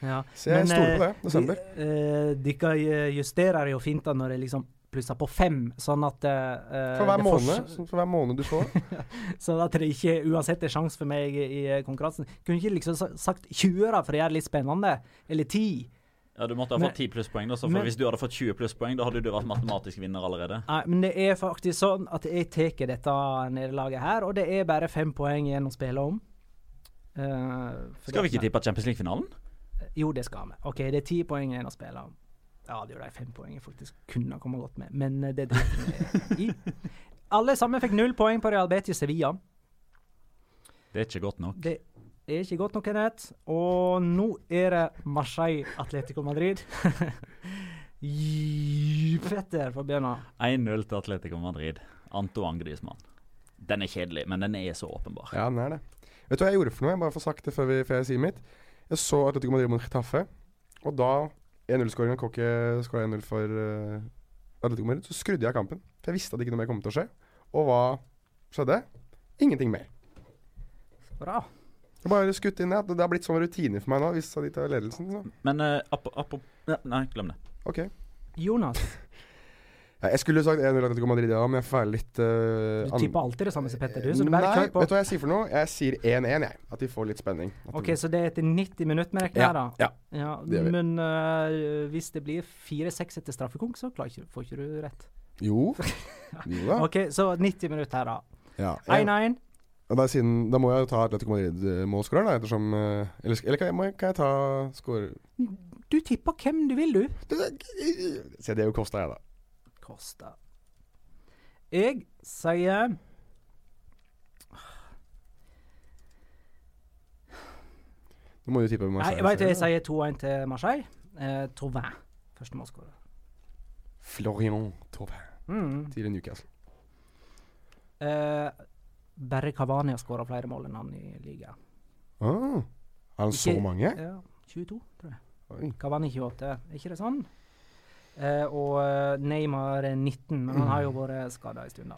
Ja. Så jeg stoler på det. Desember. Desember. de- de Dere justerer jo fint når det liksom plusser på fem, sånn at uh, For hver får- måned, for hver måned du får. [LAUGHS] Sånn at det ikke uansett er sjanse for meg i, i konkurransen. Kunne ikke liksom sagt 20 da, for å gjøre det litt spennende? Eller 10? Ja, Du måtte ha Men- fått 10 plusspoeng. da, så for men- Hvis du hadde fått 20 plusspoeng, da hadde du vært matematisk vinner allerede. Nei, men det er faktisk sånn at jeg tar dette nederlaget her, og det er bare fem poeng igjen å spille om. Uh, Skal vi ikke tippe Champions League-finalen? Jo, det skal vi. OK, det er ti poeng igjen å spille om. Ja, det gjør de fem poeng jeg faktisk kunne komme godt med, men eh, det driter vi i. Alle sammen fikk null poeng på Real Betis Sevilla. Det er ikke godt nok. Det er ikke godt nok, Kenneth. Og nå er det Marseille Atletico Madrid. [LAUGHS] Petter får begynne. 1-0 til Atletico Madrid. Antoine Griezmann. Den er kjedelig, men den er så åpenbar. Ja, den er det. Vet du hva jeg gjorde for noe? Jeg bare får sagt det før, vi, før jeg sier mitt. Jeg så Atletico Madrid mot Getafe, og da 1-0-skåringen Kokke skåra 1-0 for uh, Atletico Madrid, så skrudde jeg kampen. For jeg visste at ikke noe mer kom til å skje. Og hva skjedde? Ingenting mer. Bra. Jeg bare skutt inn det. Det har blitt sånn rutine for meg nå, hvis de tar ledelsen. Så. Men uh, app, ap Nei, glem det. Ok. Jonas, Ja, jeg skulle sagt 1-0 Atletico Madrid, ja, men jeg får litt uh, du tipper alltid det samme som Petter, du, så du bare kjør på. vet du hva jeg sier for noe? Jeg sier 1-1, jeg. At de får litt spenning. OK, det- så det er etter 90 minutter vi regner her, da? ja, ja ja. Men uh, hvis det blir 4-6 etter straffekonk, så ikke, får ikke du rett. Jo. [LAUGHS] Jo da. OK, så 90 minutter her, da. Ja, 1-1. Og da, siden, da må jeg jo ta Atletico Madrid-målskåreren, ettersom eh, Eller, eller kan, jeg- kan jeg ta skårer... Du tipper hvem du vil, du. Se, det er jo Costa, jeg, da. Kosta. Jeg sier Nå må du tippe Nei, Marseille. jeg vet jeg sier 2-1 til Marseille. Eh, Tauvin, første målskårer. Florian Tauvin Mm. Tidligere Newcastle. Eh, bare Cavani har skåra flere mål enn han i ligaen. Ah, er han så mange? Ja, 22, tror jeg. Oi. Cavani 28, er ikke det sånn? Eh, og eh, Neymar er 19, men han har jo vært skada en stund, da.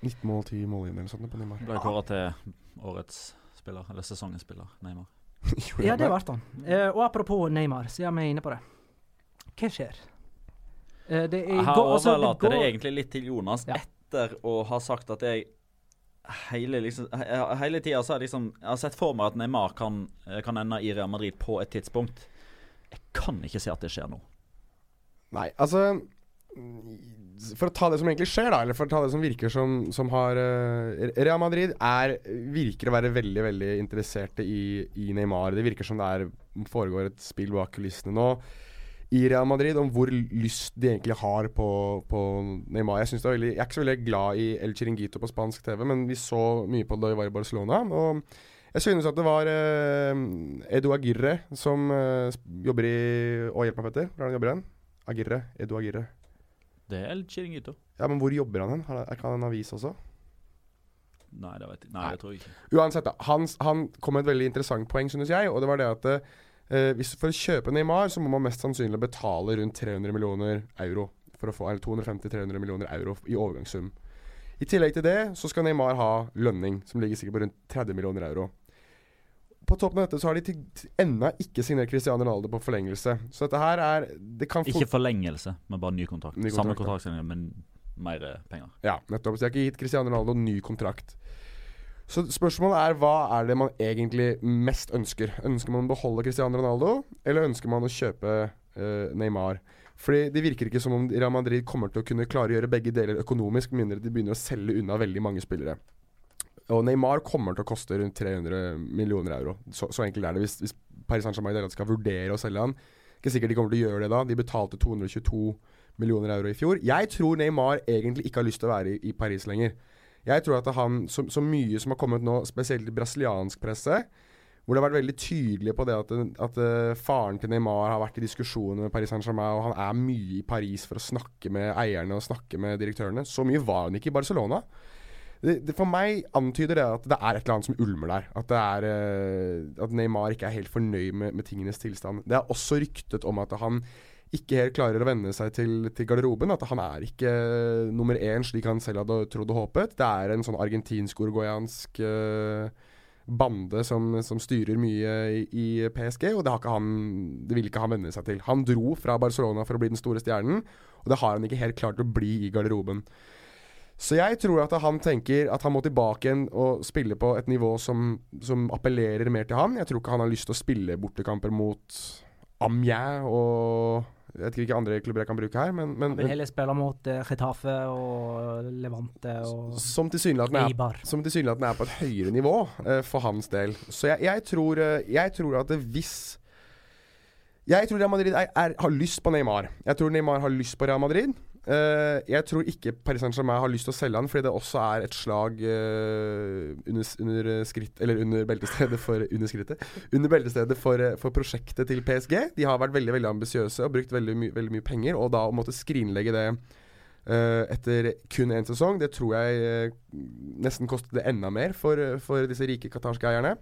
19 mål, 10 mål inn på Neymar. Ble kåra til årets spiller, eller sesongens spiller, Neymar. [LAUGHS] Ja, det ble han. Eh, og apropos Neymar, siden vi er inne på det. Hva skjer? Eh, det er Jeg altså, overlater det går- egentlig litt til Jonas, Ja. etter å ha sagt at jeg hele, liksom, hele tida så har jeg liksom Jeg har sett for meg at Neymar kan, kan ende i Real Madrid på et tidspunkt. Jeg kan ikke se at det skjer nå. Nei, altså For å ta det som egentlig skjer, da, eller for å ta det som virker som, som har uh, Real Madrid er, virker å være veldig veldig interesserte i, i Neymar. Det virker som det er, foregår et spill bak kulissene nå i Real Madrid om hvor lyst de egentlig har på, på Neymar. Jeg, er veldig, jeg er ikke så veldig glad i El Chiringuito på spansk TV, men vi så mye på det da vi var i Barcelona. Og jeg synes at det var eh, Edu Agirre, som eh, jobber i Å, hjelp meg, Petter. Hvordan jobber han? Agirre. Edu Agirre. Det er litt Chiringuito. Ja, men hvor jobber han hen? Har han- en avis også? Nei, det vet jeg Nei, tror jeg ikke. Uansett, da. Han, han kom med et veldig interessant poeng, synes jeg. Og det var det at uh, hvis For å kjøpe Neymar så må man mest sannsynlig betale rundt 300 millioner euro. For å få Eller 250-300 millioner euro i overgangssum. I tillegg til det så skal Neymar ha lønning, som ligger sikkert på rundt 30 millioner euro. På toppen av dette så har de ennå ikke signert Cristiano Ronaldo på forlengelse. Så dette her er det kan Ikke forlengelse, men bare ny kontrakt. Ny Samme kontraktsendring, kontrakt, men mer eh, penger. Ja, nettopp. Så de har ikke gitt Cristiano Ronaldo ny kontrakt. Så spørsmålet er hva er det man egentlig mest ønsker? Ønsker man å beholde Cristiano Ronaldo, eller ønsker man å kjøpe uh, Neymar? Fordi Det virker ikke som om Real Madrid kommer til å kunne klare å gjøre begge deler økonomisk, med mindre de begynner å selge unna veldig mange spillere. Og Neymar kommer til å koste rundt 300 millioner euro. Så, så enkelt er det. Hvis, hvis Paris Saint-Germain skal vurdere å selge han, ikke sikkert de kommer til å gjøre det da. De betalte 222 millioner euro i fjor. Jeg tror Neymar egentlig ikke har lyst til å være i, i Paris lenger. Jeg tror at han, så, så mye som har kommet nå, spesielt i brasiliansk presse, hvor det har vært veldig tydelig på det at, at uh, faren til Neymar har vært i diskusjoner med Paris Saint-Germain, og han er mye i Paris for å snakke med eierne og snakke med direktørene. Så mye var han ikke i Barcelona. Det, det, for meg antyder det at det er et eller annet som ulmer der. At, er, uh, at Neymar ikke er helt fornøyd med, med, tingenes tilstand. Det er også ryktet om at han ikke helt klarer å venne seg til, til garderoben. At han er ikke uh, nummer én, slik han selv hadde trodd og håpet. Det er en sånn argentinsk-orgoyansk uh, bande som, som, styrer mye i, i PSG, og det, han, det vil ikke han venne seg til. Han dro fra Barcelona for å bli den store stjernen, og det har han ikke helt klart å bli i garderoben. Så jeg tror at han tenker at han må tilbake igjen og spille på et nivå som, som appellerer mer til han. Jeg tror ikke han har lyst til å spille bortekamper mot Amiens og jeg vet ikke hvilke andre klubber jeg kan bruke her, men, men vil heller spille mot uh, Getafe og Levante og Som tilsynelatende er, som tilsynelatende er på et høyere nivå uh, for hans del. Så jeg, jeg, tror, uh, jeg tror at hvis Jeg tror Real Madrid er, er, har lyst på Neymar. Jeg tror Neymar har lyst på Real Madrid. Uh, jeg tror ikke Paris Saint-Germain har lyst til å selge han, fordi det også er et slag uh, under, under, skritt Eller under beltestedet for [LAUGHS] Under skrittet. Under beltestedet for, for, prosjektet til PSG. De har vært veldig veldig ambisiøse og brukt veldig, my, veldig, mye penger. Og da å måtte skrinlegge det uh, etter kun én sesong, det tror jeg nesten kostet det enda mer for, for disse rike qatarske eierne.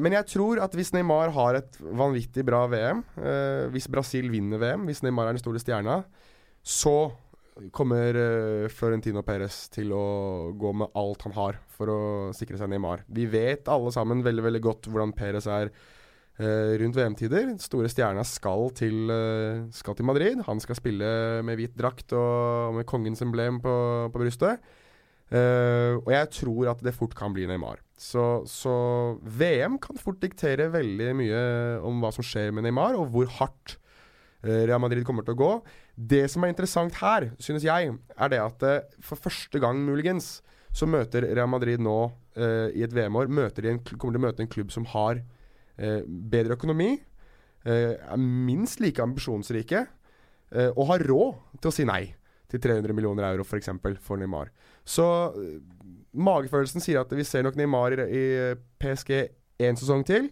men jeg tror at hvis Neymar har et vanvittig bra VM, hvis Brasil vinner VM, hvis Neymar er den store stjerna, så kommer uh, Florentino Perez til å gå med alt han har for å sikre seg Neymar. Vi vet alle sammen veldig veldig godt hvordan Perez er uh, rundt VM-tider. Store stjerna skal til, uh, skal til Madrid. Han skal spille med hvit drakt og med kongens emblem på, på brystet. og jeg tror at det fort kan bli Neymar. Så, så VM kan fort diktere veldig mye om hva som skjer med Neymar, og hvor hardt Real Madrid kommer til å gå. Det som er interessant her, synes jeg, er det at uh, for første gang muligens så møter Real Madrid nå uh, i et VM-år møter de en, kommer til å møte en klubb som har uh, bedre økonomi, er minst like ambisjonsrike og har råd til å si nei til 300 millioner euro f.eks. For, for Neymar. Så magefølelsen sier at vi ser nok Neymar i, i PSG én sesong til.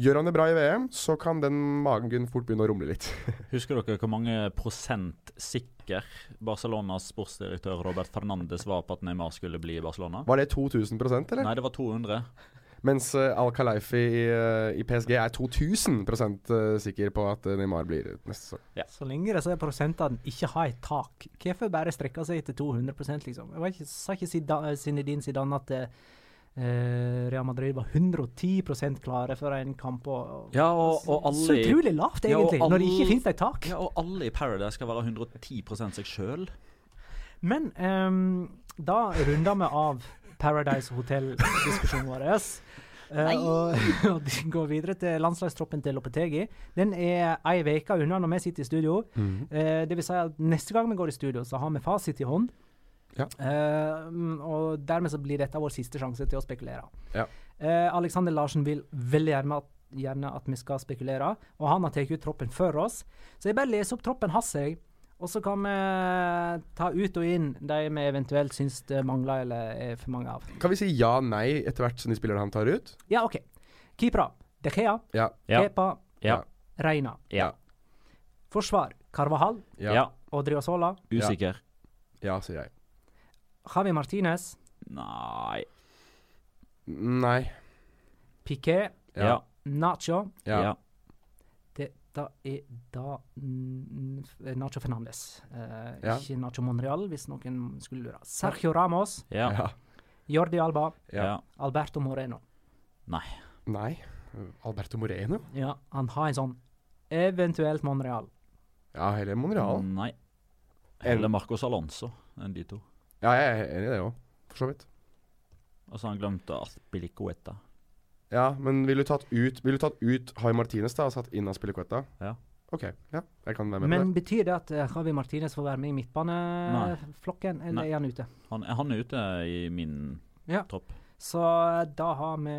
Gjør han det bra i VM, så kan den magen fort begynne å rumle litt. [LAUGHS] Husker dere hvor mange prosent sikker Barcelonas sportsdirektør Robert Fernandes var på at Neymar skulle bli i Barcelona? Var det 2000% eller? Nei, det var 200. Mens uh, Al-Khalifi i, uh, i, PSG er 2000 uh, sikker på at Neymar blir neste sesong. Ja. Så lenge disse prosentene ikke har et tak, hvorfor bare strekke seg til 200% liksom? Jeg ikke, sa ikke Zinedine Zidane at Eh, Real Madrid var 110% klare for en kamp. Og, ja, og, og alle, så utrolig lavt, egentlig, ja, alle, når det ikke finnes et tak. Ja, og alle i Paradise skal være 110 seg sjøl. Men um, da runder vi av Paradise Hotel-diskusjonen vår. Uh, og, [LAUGHS] og går videre til landslagstroppen til Lopetegi. Den er ei uke unna når vi sitter i studio. Mm. Uh, det vil si at neste gang vi går i studio, så har vi fasit i hånd. Ja. Uh, og dermed så blir dette vår siste sjanse til å spekulere. Ja. Uh, Alexander Larsen vil veldig gjerne at, gjerne at, vi skal spekulere, og han har tatt ut troppen før oss. Så jeg bare leser opp troppen hans, jeg. Og så kan vi ta ut og inn de vi eventuelt syns det mangler eller er for mange av. Kan vi si ja-nei etter hvert som de spillerne han tar ut? Ja, OK. Keepere. De Gea. Ja. Kepa. Ja. Reina. Ja. Forsvar. Carvahall. Ja. Odriozola. Usikker. Ja, sier jeg. Javi Martinez. Nei. Nei. Piqué. Ja. Nacho. Ja. Dette er da Nacho Fernandes. Uh, ja. Ikke Nacho Monreal, hvis noen skulle lure. Sergio Ramos. Ja. Jordi Alba. Ja. Alberto Moreno. Nei. Nei. Alberto Moreno? Ja, han har en sånn eventuelt Monreal. Ja, heller Monreal. Nei. Heller Marcos Alonso enn de to. Ja, jeg er enig i det òg, for så vidt. Og så har han glemt Aspilicueta. Ja, men ville du tatt ut Vil du tatt ut Javi Martinez da og satt inn Aspilicueta? Ja. Ok, ja. Jeg kan være med Men på det. betyr det at eh, Javi Martinez får være med i midtbaneflokken, eller Nei. er han ute? Han, han er ute i min Ja. tropp. Så eh, da har vi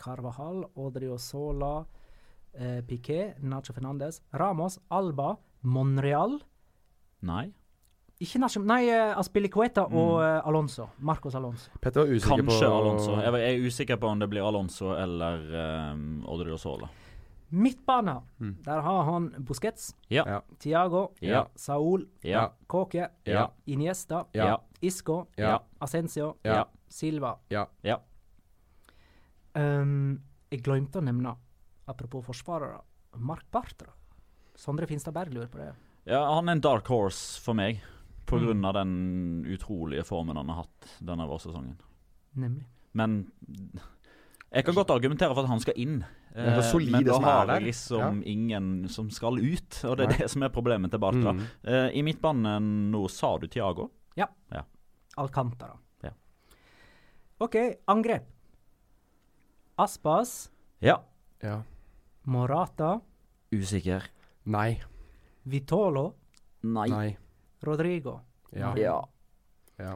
Carvajal, Odrio Sola, eh, Piqué, Nacho Fernandes, Ramos, Alba, Monreal Nei. Ikke nasjon... nei, eh, Aspilicueta Mm. og eh, Alonso. Marcos Alonso. Petter var usikker på Kanskje Alonso. Jeg er usikker på om det blir Alonso eller um, Odrio Sola. Midtbane. Mm. Der har han Busquets, Ja. Ja. Tiago, Ja. Saul, Ja. Koke, Ja. Iniesta, Ja. Isco, Ja. Ascencio, Ja. Silva. Ja. Ja. Um, jeg glemte å nevne, apropos forsvarere, Mark Bartra. Sondre Finstad Berg lurer på det. Ja, han er en dark horse for meg. På Mm. av den utrolige formen han har hatt denne vårsesongen. Nemlig. Men jeg kan godt argumentere for at han skal inn. Er Eh, men det da som er har jeg liksom ingen som skal ut, og det er Nei. det som er problemet til Bartra. Mm. Eh, I midtbanen nå sa du Tiago. Alcantara. Ja. OK, angrep. Aspas, Ja. Ja. Morata, Usikker. Nei. Vitolo, Nei. Nei. Rodrigo. Ja. Ja. Ja.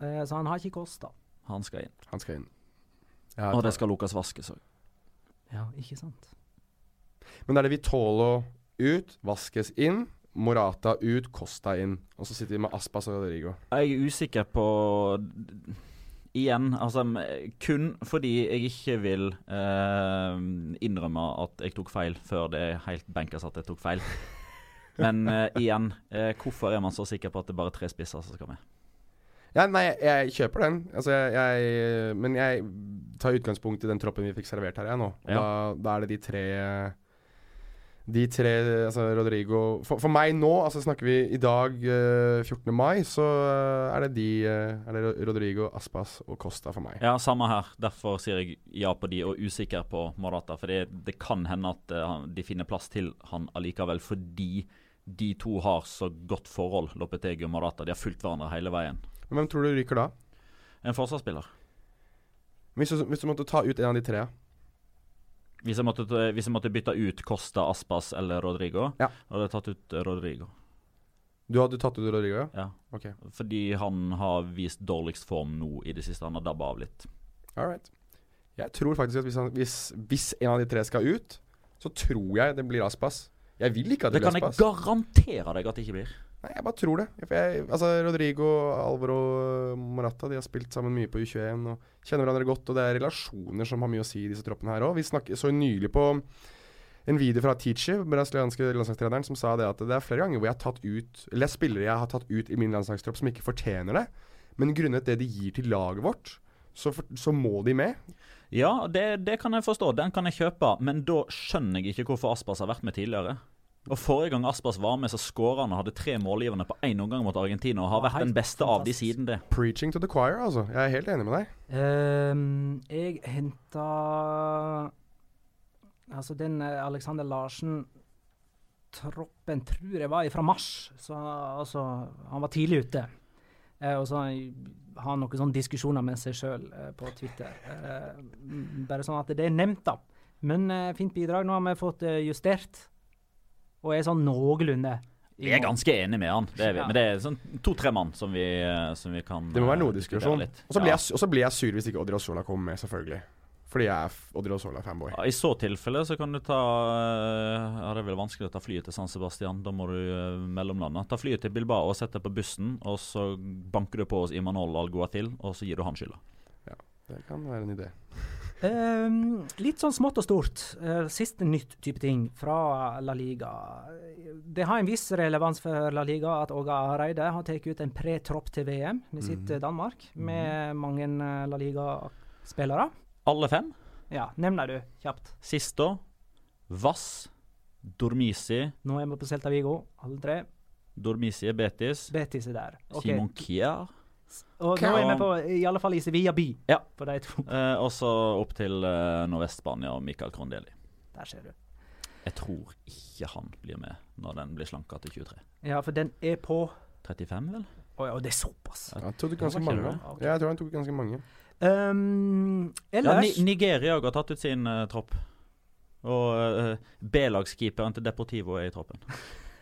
Eh, så han har ikke kosta. Han skal inn. Han skal inn. Ja, Og det skal Lukas vaskes òg. Ja, ikke sant? Men da er det Vitolo ut, Vaskes inn, Morata ut, Costa inn. Og så sitter vi med Aspas og Rodrigo. Jeg er usikker på Igjen, altså kun fordi jeg ikke vil eh, innrømme at jeg tok feil før det er helt bankers at jeg tok feil. Men uh, igjen, uh, hvorfor er man så sikker på at det er bare tre spisser som skal med? Ja, nei, jeg, kjøper den. Altså, jeg, jeg, men jeg tar utgangspunkt i den troppen vi fikk servert her, jeg nå. Ja. da, da er det de tre De tre Altså Rodrigo For, for meg nå, altså snakker vi i dag, eh, 14. mai, så eh, er det de eh, Er det Rodrigo, Aspas og Costa for meg. Ja, samme her. Derfor sier jeg ja på de, og usikker på Morata. For det, det kan hende at eh, de finner plass til han allikevel, fordi de to har så godt forhold, Lopetegi og Marata. De har fulgt hverandre hele veien. Men hvem tror du ryker da? En forsvarsspiller. Hvis du, hvis du måtte ta ut en av de tre? Hvis jeg, måtte, hvis jeg måtte bytte ut Costa, Aspas eller Rodrigo, Ja. hadde jeg tatt ut eh, Rodrigo. Du hadde tatt ut Rodrigo, ja? Ja. Okay. Fordi han har vist dårligst form nå i det siste. Han har dabba av litt. All right. Jeg tror faktisk at hvis, han, hvis, hvis en av de tre skal ut, så tror jeg det blir Aspas. Jeg vil ikke at det, Det kan jeg garantere deg at det ikke blir. Nei, jeg bare tror det. Jeg, altså, Rodrigo, Alvaro Morata De har spilt sammen mye på U21 og kjenner hverandre godt. Og det er relasjoner som har mye å si i disse troppene her òg. Vi snakket, så nylig på en video fra Tichi, brasilianske landslagstreneren, som sa det at det er flere ganger hvor jeg har tatt ut Eller er spillere jeg har tatt ut i min landslagstropp som ikke fortjener det. Men grunnet det de gir til laget vårt, så, for, så må de med. Ja, det, det kan jeg forstå. Den kan jeg kjøpe. Men da skjønner jeg ikke hvorfor Aspas har vært med tidligere. Og Forrige gang Aspas var med, så skåra han og hadde tre målgivende på én omgang mot Argentina. Og har vært den beste av de siden det. Preaching to the choir, altså. Jeg er helt enig med deg. Um, jeg henta Altså, den eh, Alexander Larsen-troppen tror jeg var fra mars. Så altså Han var tidlig ute. Eh, og så har han noen sånne diskusjoner med seg sjøl eh, på Twitter. Eh, bare sånn at det er nevnt, da. Men eh, fint bidrag. Nå har vi fått justert, og er sånn noenlunde Vi er ganske enige med han, det er vi. Men det er sånn to-tre mann som vi, som vi kan Det må være noe diskusjon. Og så blir, Ja. jeg, blir jeg sur hvis ikke Odrio Sola kommer med, selvfølgelig. Fordi jeg er f- Odrio Sola-fanboy. Ja, I så tilfelle så kan du ta eh, Ja, det er vel vanskelig å ta flyet til San Sebastian. Da må du uh, mellomlande. Ta flyet til Bilbao og sett deg på bussen, og så banker du på hos Imanol Alguatil, og så gir du han skylda. Det kan være en idé. Um, [LAUGHS] litt sånn smått og stort. Uh, siste nytt type ting fra La Liga. Det har en viss relevans for La Liga at Åge Hareide har tatt ut en pre-tropp til VM med sitt mm. Danmark, med mange eh, La Liga-spillere. Alle fem. Ja, nevner du, kjapt. Sisto, Vass, Dormisi, Nå er vi på Celta Vigo, alle tre. Dormisi er Betis, Betis er der. Okay. Simon Kier. Og nå er vi på, i alle fall i Sevilla by, Ja. på de to. Eh, og så opp til eh, Nordvest-Spania og Michael Krondeli. Der ser du. Jeg tror ikke han blir med når den blir slanka til 23. Ja, for den er på 35, vel? Å ja, det er såpass. Jeg tok ganske mange. det Ja, jeg tror han tok ganske mange. Um, Ja, ellers Ni Nigeria har tatt ut sin uh, tropp. Og uh, B-lagskeeperen til Deportivo er i troppen.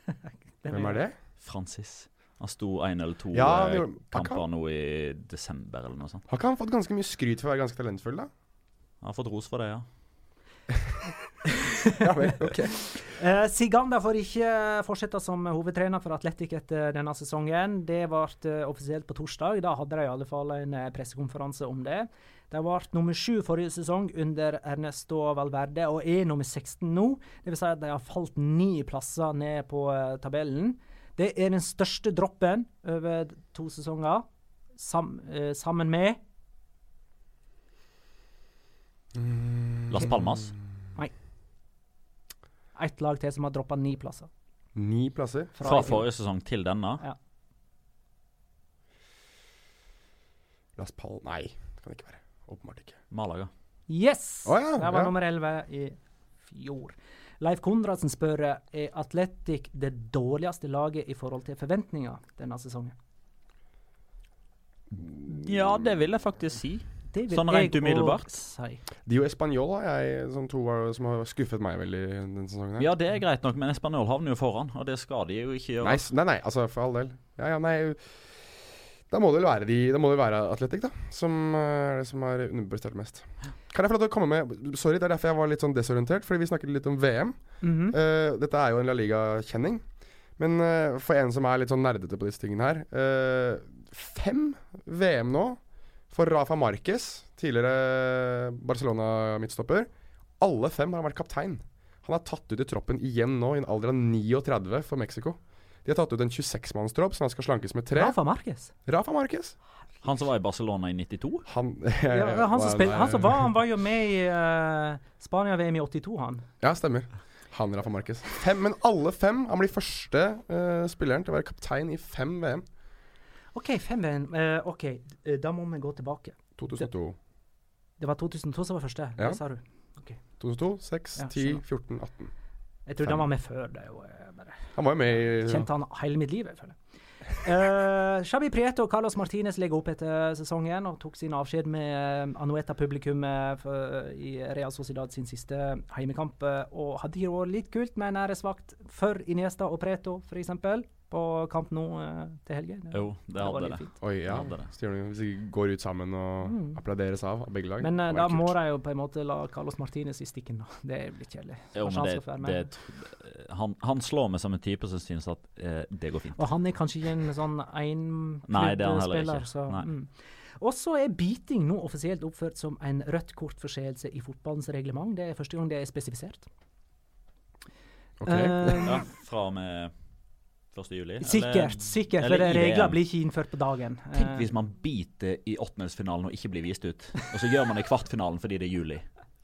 [LAUGHS] Hvem er det? Francis. Han sto én eller to Ja, eh, han kamper nå i desember eller noe sånt. Har ikke han fått ganske mye skryt for å være ganske talentfull, da? Han har fått ros for det, ja. [LAUGHS] Ja vel, ok. Uh, Siganda får ikke fortsette som hovedtrener for Atletic etter denne sesongen. Det ble eh, offisielt på torsdag. Da hadde de i alle fall en eh, pressekonferanse om det. De ble nummer sju forrige sesong under Ernesto Valverde og er nummer 16 nå. Det vil si at de har falt ni plasser ned på eh, tabellen. Det er den største droppen over to sesonger, sam, uh, sammen med Las Palmas. ett lag til som har droppa ni plasser. Ni plasser. Fra Fra forrige sesong til denne. Ja. Las Pal... Nei, det kan det ikke være. Åpenbart ikke. Malaga. Yes! Oh, ja, det var ja. nummer 11 i fjor. Leif Kondradsen spør er Atletic det dårligste laget i forhold til forventninger denne sesongen. Ja, det vil jeg faktisk si. Det vil Sånn rent umiddelbart. Si. Dio Español har jeg som to var- som har skuffet meg veldig denne sesongen. her. Ja, det er greit nok, men Espanol havner jo foran, og det skal de jo ikke gjøre. Nei, nei, nei, altså for all del. Ja, ja, nei Da må det vel være de Da må det være Atletic, da, som eh, er det som har underprestert mest. Kan jeg få lov til å komme med Sorry, det er derfor jeg var litt sånn desorientert, fordi vi snakket litt om VM. Mm -hmm. uh, dette er jo en La Liga-kjenning. Men uh, for en som er litt sånn nerdete på disse tingene her uh, Fem VM nå for Rafa Marquez, tidligere Barcelona-midtstopper. Alle fem har vært kaptein. Han er tatt ut i troppen igjen nå, i en alder av 39 for Mexico. De har tatt ut en 26-mannstropp, så han skal slankes med tre. Rafa Marquez. Rafa Marquez. Han som var i Barcelona i 92? Han, [LAUGHS] Ja, han, som spil, han som var, han var jo med i uh, Spania-VM i 82, han. Ja, stemmer. Han Rafa Marquez. Fem, men alle fem. Han blir første uh, spilleren til å være kaptein i fem VM. OK, fem VM. eh, OK, eh, da må vi gå tilbake. 2002. Det var 2002 som var første, Ja. det sa du. 2002, 6, Ja, 10, 14, 18. Jeg tror han var med før det. Og, eh, bare Han var med i Kjent han hele mitt liv, jeg føler. Uh, Xabi Prieto og Carlos Martinez legger opp etter sesongen og tok sin avskjed med uh, Anueta-publikummet i Real Sociedad sin siste heimekamp. og hadde jo litt kult med en æresvakt for Iniesta og Preto, f.eks., på kamp nå eh, til helgen? Jo, det hadde det. fint. Oi, ja. Hadde det. Så gjør de- Hvis de går ut sammen og Mm. applauderes av av begge lag. Men eh, da må de jo på en måte la Carlos Martinez i stikken, da. [LAUGHS] Det er litt kjedelig. Jo, det, det, han, han slår meg som en type som synes at eh, det går fint. Og han er kanskje ikke en sånn det er ikke. Så, Nei. mm. Og så er biting nå offisielt oppført som en rødt kort-forseelse i fotballens reglement. Det er første gang det er spesifisert. Ok. Eh, Ja, fra og med 1. juli? eller- Sikkert, sikkert, for regler blir ikke innført på dagen. Tenk Eh, hvis man biter i åttendelsfinalen og ikke blir vist ut. Og så gjør man det i kvartfinalen fordi det er juli.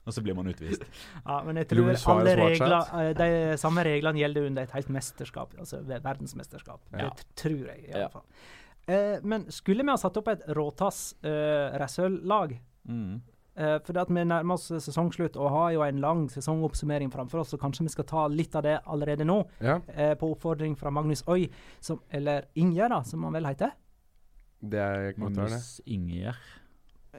Og så blir man utvist. [LAUGHS] ja, men jeg tror alle regler, eh, de samme reglene gjelder under et helt mesterskap, altså verdensmesterskap. Ja. Det tror jeg, i Ja. alle fall. Eh, men skulle vi ha satt opp et råtass uh, Rasøl-lag Mm. Eh, for at vi nærmer oss sesongslutt og har jo en lang sesongoppsummering framfor oss, så kanskje vi skal ta litt av det allerede nå. Ja, Uh, på oppfordring fra Magnus Øy, som, eller Ingjerd, som han vel heter. det er. Magnus Ingjerd.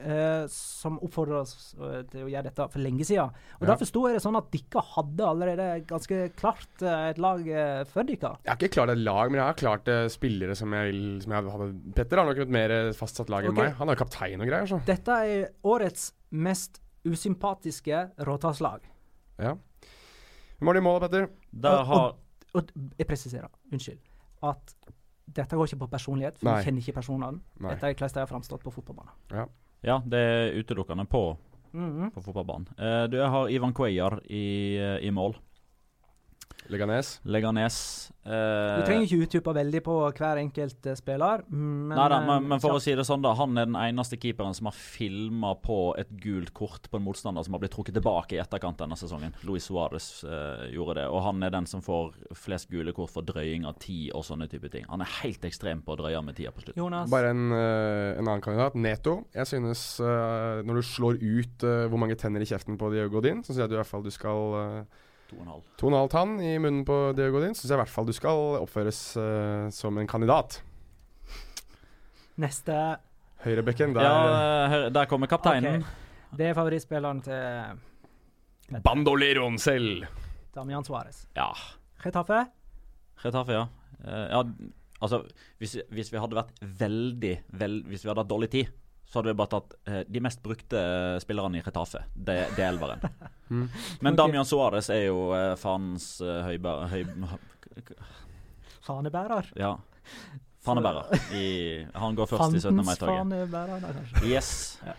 Eh, som oppfordra oss eh, til å gjøre dette for lenge siden. Og Ja. Da forsto jeg det sånn at dere hadde allerede ganske klart eh, et lag før for dere. Jeg har ikke klart et lag, men jeg har klart eh, spillere som jeg vil som jeg hadde. Petter har nok et mer fastsatt lag enn Ok. meg. Han er kaptein og greier, så. Dette er årets mest usympatiske råtasslag. Ja. Hvem har de i mål, Petter? Og- har Og jeg presiserer, unnskyld, at dette går ikke på personlighet, for Nei. vi kjenner ikke personene. Dette er hvordan de har framstått på fotballbanen. Ja, det er utelukkende på, Mhm. på fotballbanen. Uh, du har Ivan Cuellar i, eh, i mål. Leganes. Leganes. Du Eh, trenger ikke utdype veldig på hver enkelt eh, spiller, men, Nei da, men, eh, men for å si det sånn, da. Han er den eneste keeperen som har filma på et gult kort på en motstander som har blitt trukket tilbake i etterkant denne sesongen. Luis Suárez eh, gjorde det. Og han er den som får flest gule kort for drøying av tid og sånne type ting. Han er helt ekstrem på å drøye med tida på slutt. Jonas. Bare en, eh, en annen kandidat. Neto. Jeg synes uh, når du slår ut uh, hvor mange tenner i kjeften på Diego Godin, så sier jeg du i hvert fall du skal uh, To og en halv. To og en halv tann i munnen på Diego Godin, så syns jeg i hvert fall du skal oppføres uh, som en kandidat. Neste Høyrebekken, der Ja, der kommer kapteinen. Okay. Det er favorittspilleren til Bandoleroen selv. Damian Suárez. Ja. Getafe? Retafe, ja. Eh, ja, altså, hvis, hvis vi hadde vært veldig vel, Hvis vi hadde hatt dårlig tid, så hadde vi bare tatt eh, de mest brukte eh, spillerne i Retafe. Det, det er elveren. [LAUGHS] Mm. Men. Damian Suárez er jo eh, fanens eh, høybærer høy, [LAUGHS] Fanebærer? Ja. Fanebærer. I, han går først i 17. Fandens mai-toget. Yes. Ja.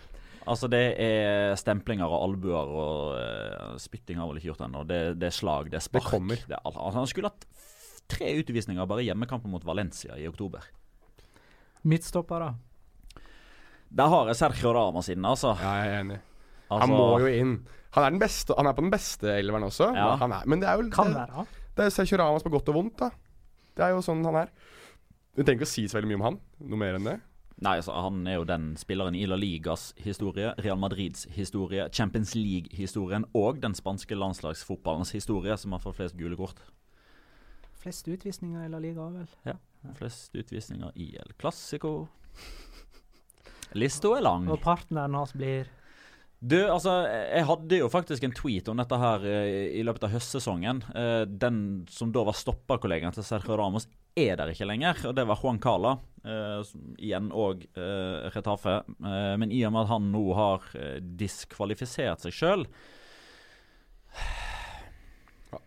Altså, det er stemplinger og albuer og uh, spytting har vel ikke gjort ennå. Det, det er slag, det er spark. Det kommer. er altså, han skulle hatt tre utvisninger bare hjemmekampen mot Valencia i oktober. Midtstoppere. Der har jeg Sergio Ramos siden, altså. Ja, jeg er enig. altså Han må jo inn. Han er, den beste, han er på den beste elveren også. Ja. Han er, men det er jo Kan det, være. det er Sergio Ramos på godt og vondt, da. Det er jo sånn han er. Du trenger ikke å si så veldig mye om han. Noe mer enn det. Nei, altså, Han er jo den spilleren i La Ligas historie, Real Madrids historie, Champions League-historien og den spanske landslagsfotballens historie som har fått flest gule kort. Flest utvisninger i La Liga, vel. Ja, Flest utvisninger i El Clásico. Lista er lang. Og partneren hans blir Du, altså, jeg hadde jo faktisk en tweet om dette her eh, i løpet av høstsesongen. Eh, Den som da var stopperkollegaen til Sergio Ramos, er der ikke lenger. Og det var Juan Cala. eh, igjen òg Retafe. Eh, men i og med at han nå har diskvalifisert seg sjøl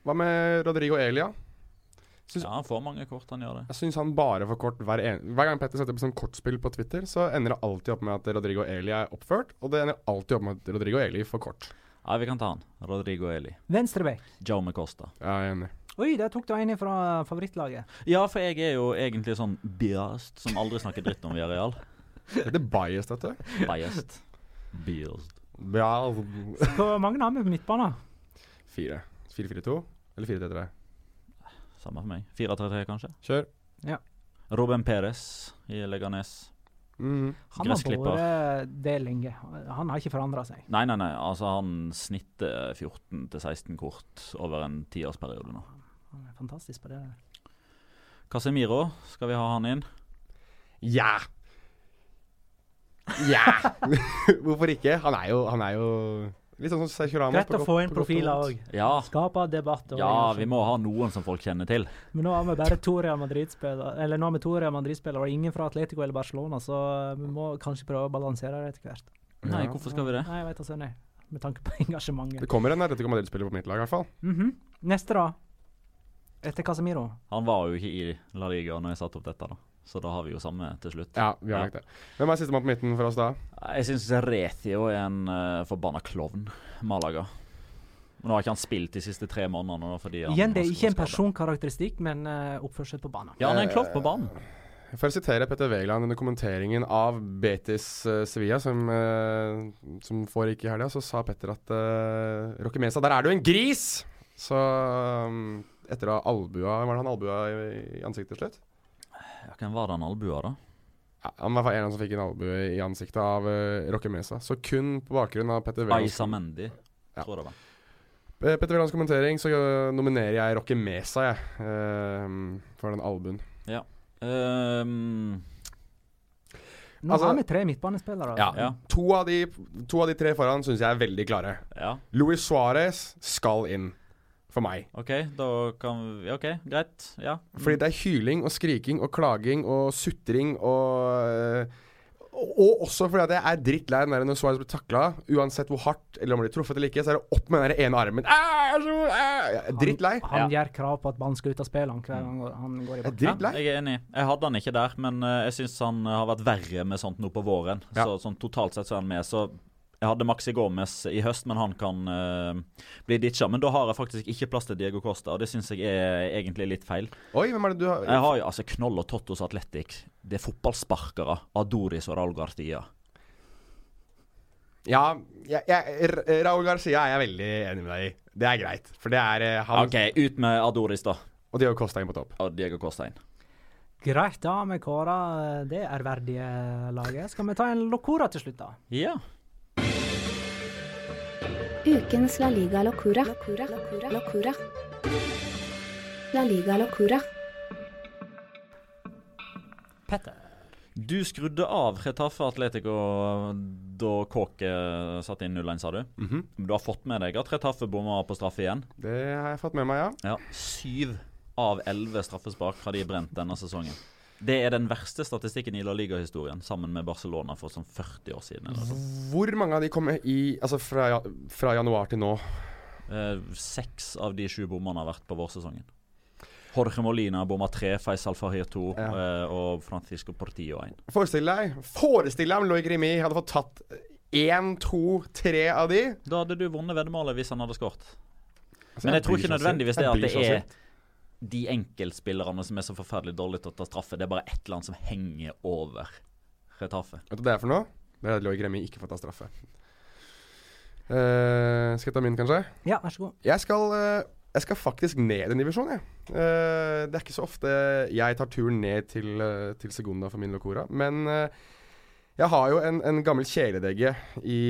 Hva med Rodrigo Elia? Syns- Ja, han får mange kort, han gjør det. Jeg syns han bare får kort hver, en hver gang Petter setter opp sånn kortspill på Twitter, så ender det alltid opp med at Rodrigo Eli er oppført, og det ender alltid opp med at Rodrigo Eli får kort. Ja, vi kan ta han. Rodrigo Eli. venstreback. Joe Costa. Ja, jeg er enig. Oi, der tok du en fra favorittlaget. Ja, for jeg er jo egentlig sånn biased, som aldri snakker dritt om Villarreal. Det er biased, dette? du. Biased. Biased. Hvor mange har vi på midtbanen? fire. 4-4-2 eller 4-3-3? Samme for meg. 4-3-3, kanskje. Kjør. Robin Perez i Leganes. Mm. Han har vært det lenge. Han har ikke forandra seg. Nei, nei, nei. Altså, han snitter 14-16 kort over en tiårsperiode nå. Han er fantastisk på det. Casemiro, skal vi ha han inn? Ja! Ja! [LAUGHS] [LAUGHS] Hvorfor ikke? Han er jo, han er jo litt sånn som Sergio Ramos. Greit å få inn profiler òg. Ja. Skape debatt. Ja, vi må ha noen som folk kjenner til. Men nå har vi bare to Real Madrid-spillere Eller nå har vi to Real Madrid-spillere og ingen fra Atletico eller Barcelona, så vi må kanskje prøve å balansere det etter hvert. Nei, hvorfor skal vi det? Nei, jeg vet altså, nei. Med tanke på [LAUGHS] engasjementet. Det kommer en Atletico Madrid-spiller på mitt lag, i hvert fall. Mhm. Neste, da? Etter Casemiro. Han var jo ikke i La Liga når jeg satte opp dette, da. Så da har vi jo samme til slutt. Ja, vi har Ja. det. Hvem er sistemann på midten for oss da? Jeg syns Retio er en uh, forbanna klovn, Malaga. Nå har ikke han spilt de siste tre månedene. Da, fordi Igjen, det er ikke en personkarakteristikk, men uh, oppførsel på banen. Ja, han er en klovn på banen. For å sitere Petter Wæland under kommenteringen av Betis uh, Sevilla, som, uh, som foregikk i helga, så sa Petter at uh, Rocky Mesa, der er du en gris! Så um, etter å ha albua Var det han albua i, i ansiktet til slutt? Ja, hvem var det han albua, da? Ja, han var i hvert fall en av dem som fikk en albue i ansiktet av uh, Rocky Mesa. Så kun på bakgrunn av Petter Wælands Aisa Mendy, Ja. tror jeg det var. Eh, Petter Wælands kommentering, så uh, nominerer jeg Rocky Mesa, jeg. Uh, for den albuen. Ehm, Nå Altså- har vi tre midtbanespillere. Ja. Ja. To, av de, to av de tre foran syns jeg er veldig klare. ja, Luis Suárez skal inn, for meg. OK, da kan vi OK, greit. Ja. Fordi det er hyling og skriking og klaging og sutring og øh, Og også fordi at jeg er drittlei når Suárez blir takla. Uansett hvor hardt eller om han blir truffet eller ikke, så er det opp med den ene armen. Ah, så, ah. Drittlei. Han gjør krav på at ballen skal ut av spillet hver gang han går i Jeg bakken. drittlei. Jeg er enig. Jeg hadde han ikke der, men eh, jeg syns han har vært verre med sånt nå på våren. Ja. Så sånn totalt sett så er han med. Så jeg hadde Maxi Gomez i høst, men han kan uh, bli ditcha. Men da har jeg faktisk ikke plass til Diego Costa, og det syns jeg er egentlig litt feil. Oi, hvem er det du har Jeg har jo altså Knoll og Tottos Atletic. Det er fotballsparkere. Adoris og Raúl Garcia. Ja, jeg, jeg, Raúl Garcia er jeg veldig enig med deg i. Det er greit. For det er eh, han OK, ut med Adoris, da. og Diego Costa inn på topp. Og Diego Costa inn. Greit, da har vi kåra det ærverdige laget. Skal vi ta en Locora til slutt, da? Ja. Ukens La Liga Locura. Locura. Locura. La Liga Locura. Petter. Du skrudde av Retafe Atletico da Kåke satte inn 0-1, sa du. Mhm. Du har fått med deg at Retafe bomma på straffe igjen? Det har jeg fått med meg, ja. Ja. Syv av elleve straffespark har de brent denne sesongen. Det er den verste statistikken i La Liga-historien, sammen med Barcelona for sånn 40 år siden. Eller. Hvor mange av de kommer i Altså fra, fra januar til nå? Eh, seks av de sju bommene har vært på vårsesongen. Jorge Molina bomma tre, Faisal Fahir to eh, og Francisco Portillo én. Forestill deg Forestill deg om Loic Remy hadde fått tatt én, to, tre av de. Da hadde du vunnet veddemålet hvis han hadde skåret. Altså, Men jeg jeg tror ikke nødvendigvis det at det er. De enkeltspillerne som er så forferdelig dårlige til å ta straffe. Det er bare et eller annet som henger over Retafe. Vet du hva det er for noe? Det er at Loic Remy ikke får ta straffe. Uh, skal jeg ta min, kanskje? Ja, vær så god. Jeg skal, uh, jeg skal faktisk ned en divisjon, jeg. Uh, det er ikke så ofte jeg tar turen ned til, til Segunda for min Locora. Men jeg har jo en, en gammel kjæledegge i,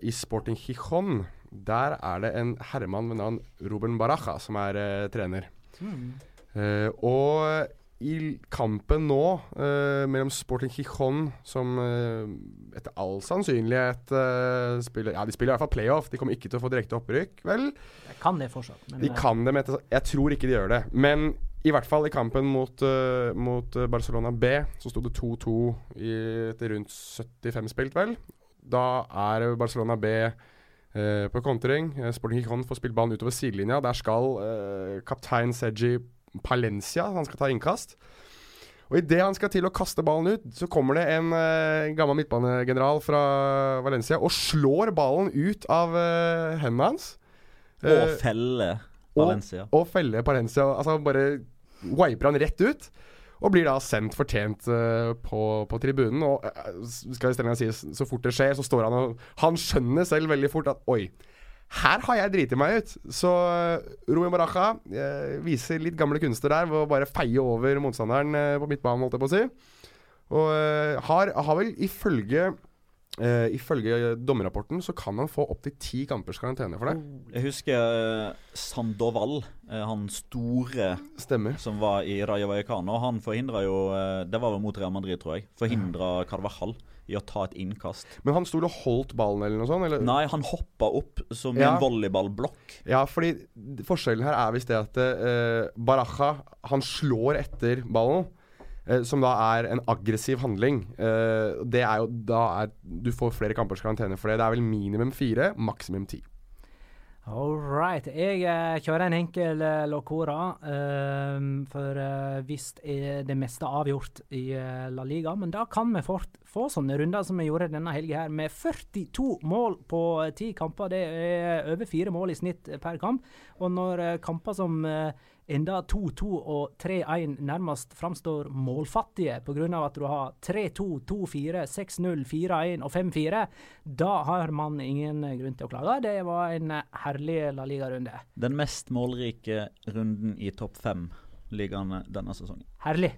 i Sporting Gijon. Der er det en herremann ved navn Ruben Baraja som er eh, Eh, og i kampen nå uh, mellom Sporting Gijon, som uh, etter all sannsynlighet uh, spiller Ja, de spiller i hvert fall playoff. De kommer ikke til å få direkte opprykk, vel? Jeg kan det fortsatt. Men, De kan det, men jeg tror ikke de gjør det. Men i hvert fall i kampen mot, mot Barcelona B så sto det 2-2 etter rundt 75 spilt, vel. Da er Barcelona B eh, på kontring. Uh, Sporting Kikon får spilt ballen utover sidelinja. Der skal uh, kaptein Seji Palencia Han skal ta innkast. Og idet han skal til å kaste ballen ut, så kommer det en gammel midtbanegeneral fra Valencia og slår ballen ut av hendene hans. Og feller felle Valencia. og, og feller Palencia. Altså bare wiper han rett ut. Og blir da sendt fortjent eh, på, på tribunen. Og eh, skal strengt sies, så fort det skjer, så står han og Han skjønner selv veldig fort at oi, her har jeg driti meg ut. Så uh, Rui Maraja eh, viser litt gamle kunster der ved å bare feie over motstanderen eh, på midtbanen, holdt jeg på å si. Og eh, har, har vel ifølge eh, Ifølge dommerrapporten så kan han få opptil ti kampers karantene for det. Jeg husker uh, Sandoval, uh, han store Stemmer. som var i Raja Vallecano. Han forhindra jo Det var vel mot Real Madrid, tror jeg. Forhindra Carvajal i å ta et innkast. Men han sto og holdt ballen eller noe sånt? Eller? Nei, han hoppa opp som Ja. en volleyballblokk. Ja, fordi forskjellen her er visst det at uh, Baraja han slår etter ballen. Eh, som da er en aggressiv handling. Eh, det er jo da er Du får flere kampers karantene for det. Det er vel minimum fire, maksimum ti. All right. Jeg uh, kjører en enkel uh, Locora. Uh, for visst er det meste avgjort i La Liga, men da kan vi fort få sånne runder som vi gjorde denne helga her, med 42 mål på ti kamper. Det er over fire mål i snitt per kamp. Og når kamper som eh, enda 2-2 og 3-1 nærmest framstår målfattige pga. at du har 3-2, 2-4, 6-0, 4-1 og 5-4, da har man ingen grunn til å klage. Det var en herlig La Liga-runde. Den mest målrike runden i topp fem-ligaene denne sesongen. Herlig.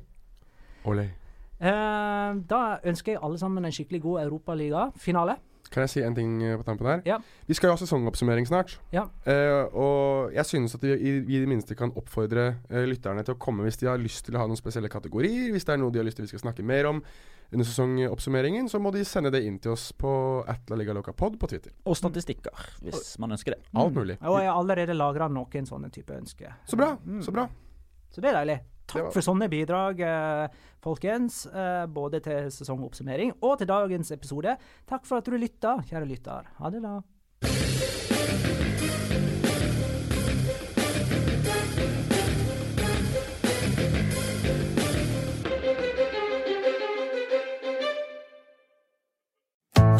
Olé. Eh, da ønsker jeg alle sammen en skikkelig god Europaliga-finale. Kan jeg si en ting eh, på tampen her? Ja. Vi skal jo ha sesongoppsummering snart. Ja. Eh, og jeg synes at vi i, vi i det minste kan oppfordre eh, lytterne til å komme hvis de har lyst til å ha noen spesielle kategorier. Hvis det er noe de har lyst til vi skal snakke mer om under sesongoppsummeringen, så må de sende det inn til oss på atlaligaloca.pod på Twitter. Og statistikker, hvis man ønsker det. Alt mulig. Og jeg har allerede lagra noen sånne type ønsker. Så bra. Så bra. Så det er deilig. Takk for sånne bidrag, eh, folkens. Eh, både til sesongoppsummering og til dagens episode. Takk for at du lytta, kjære lytter. Ha det, da.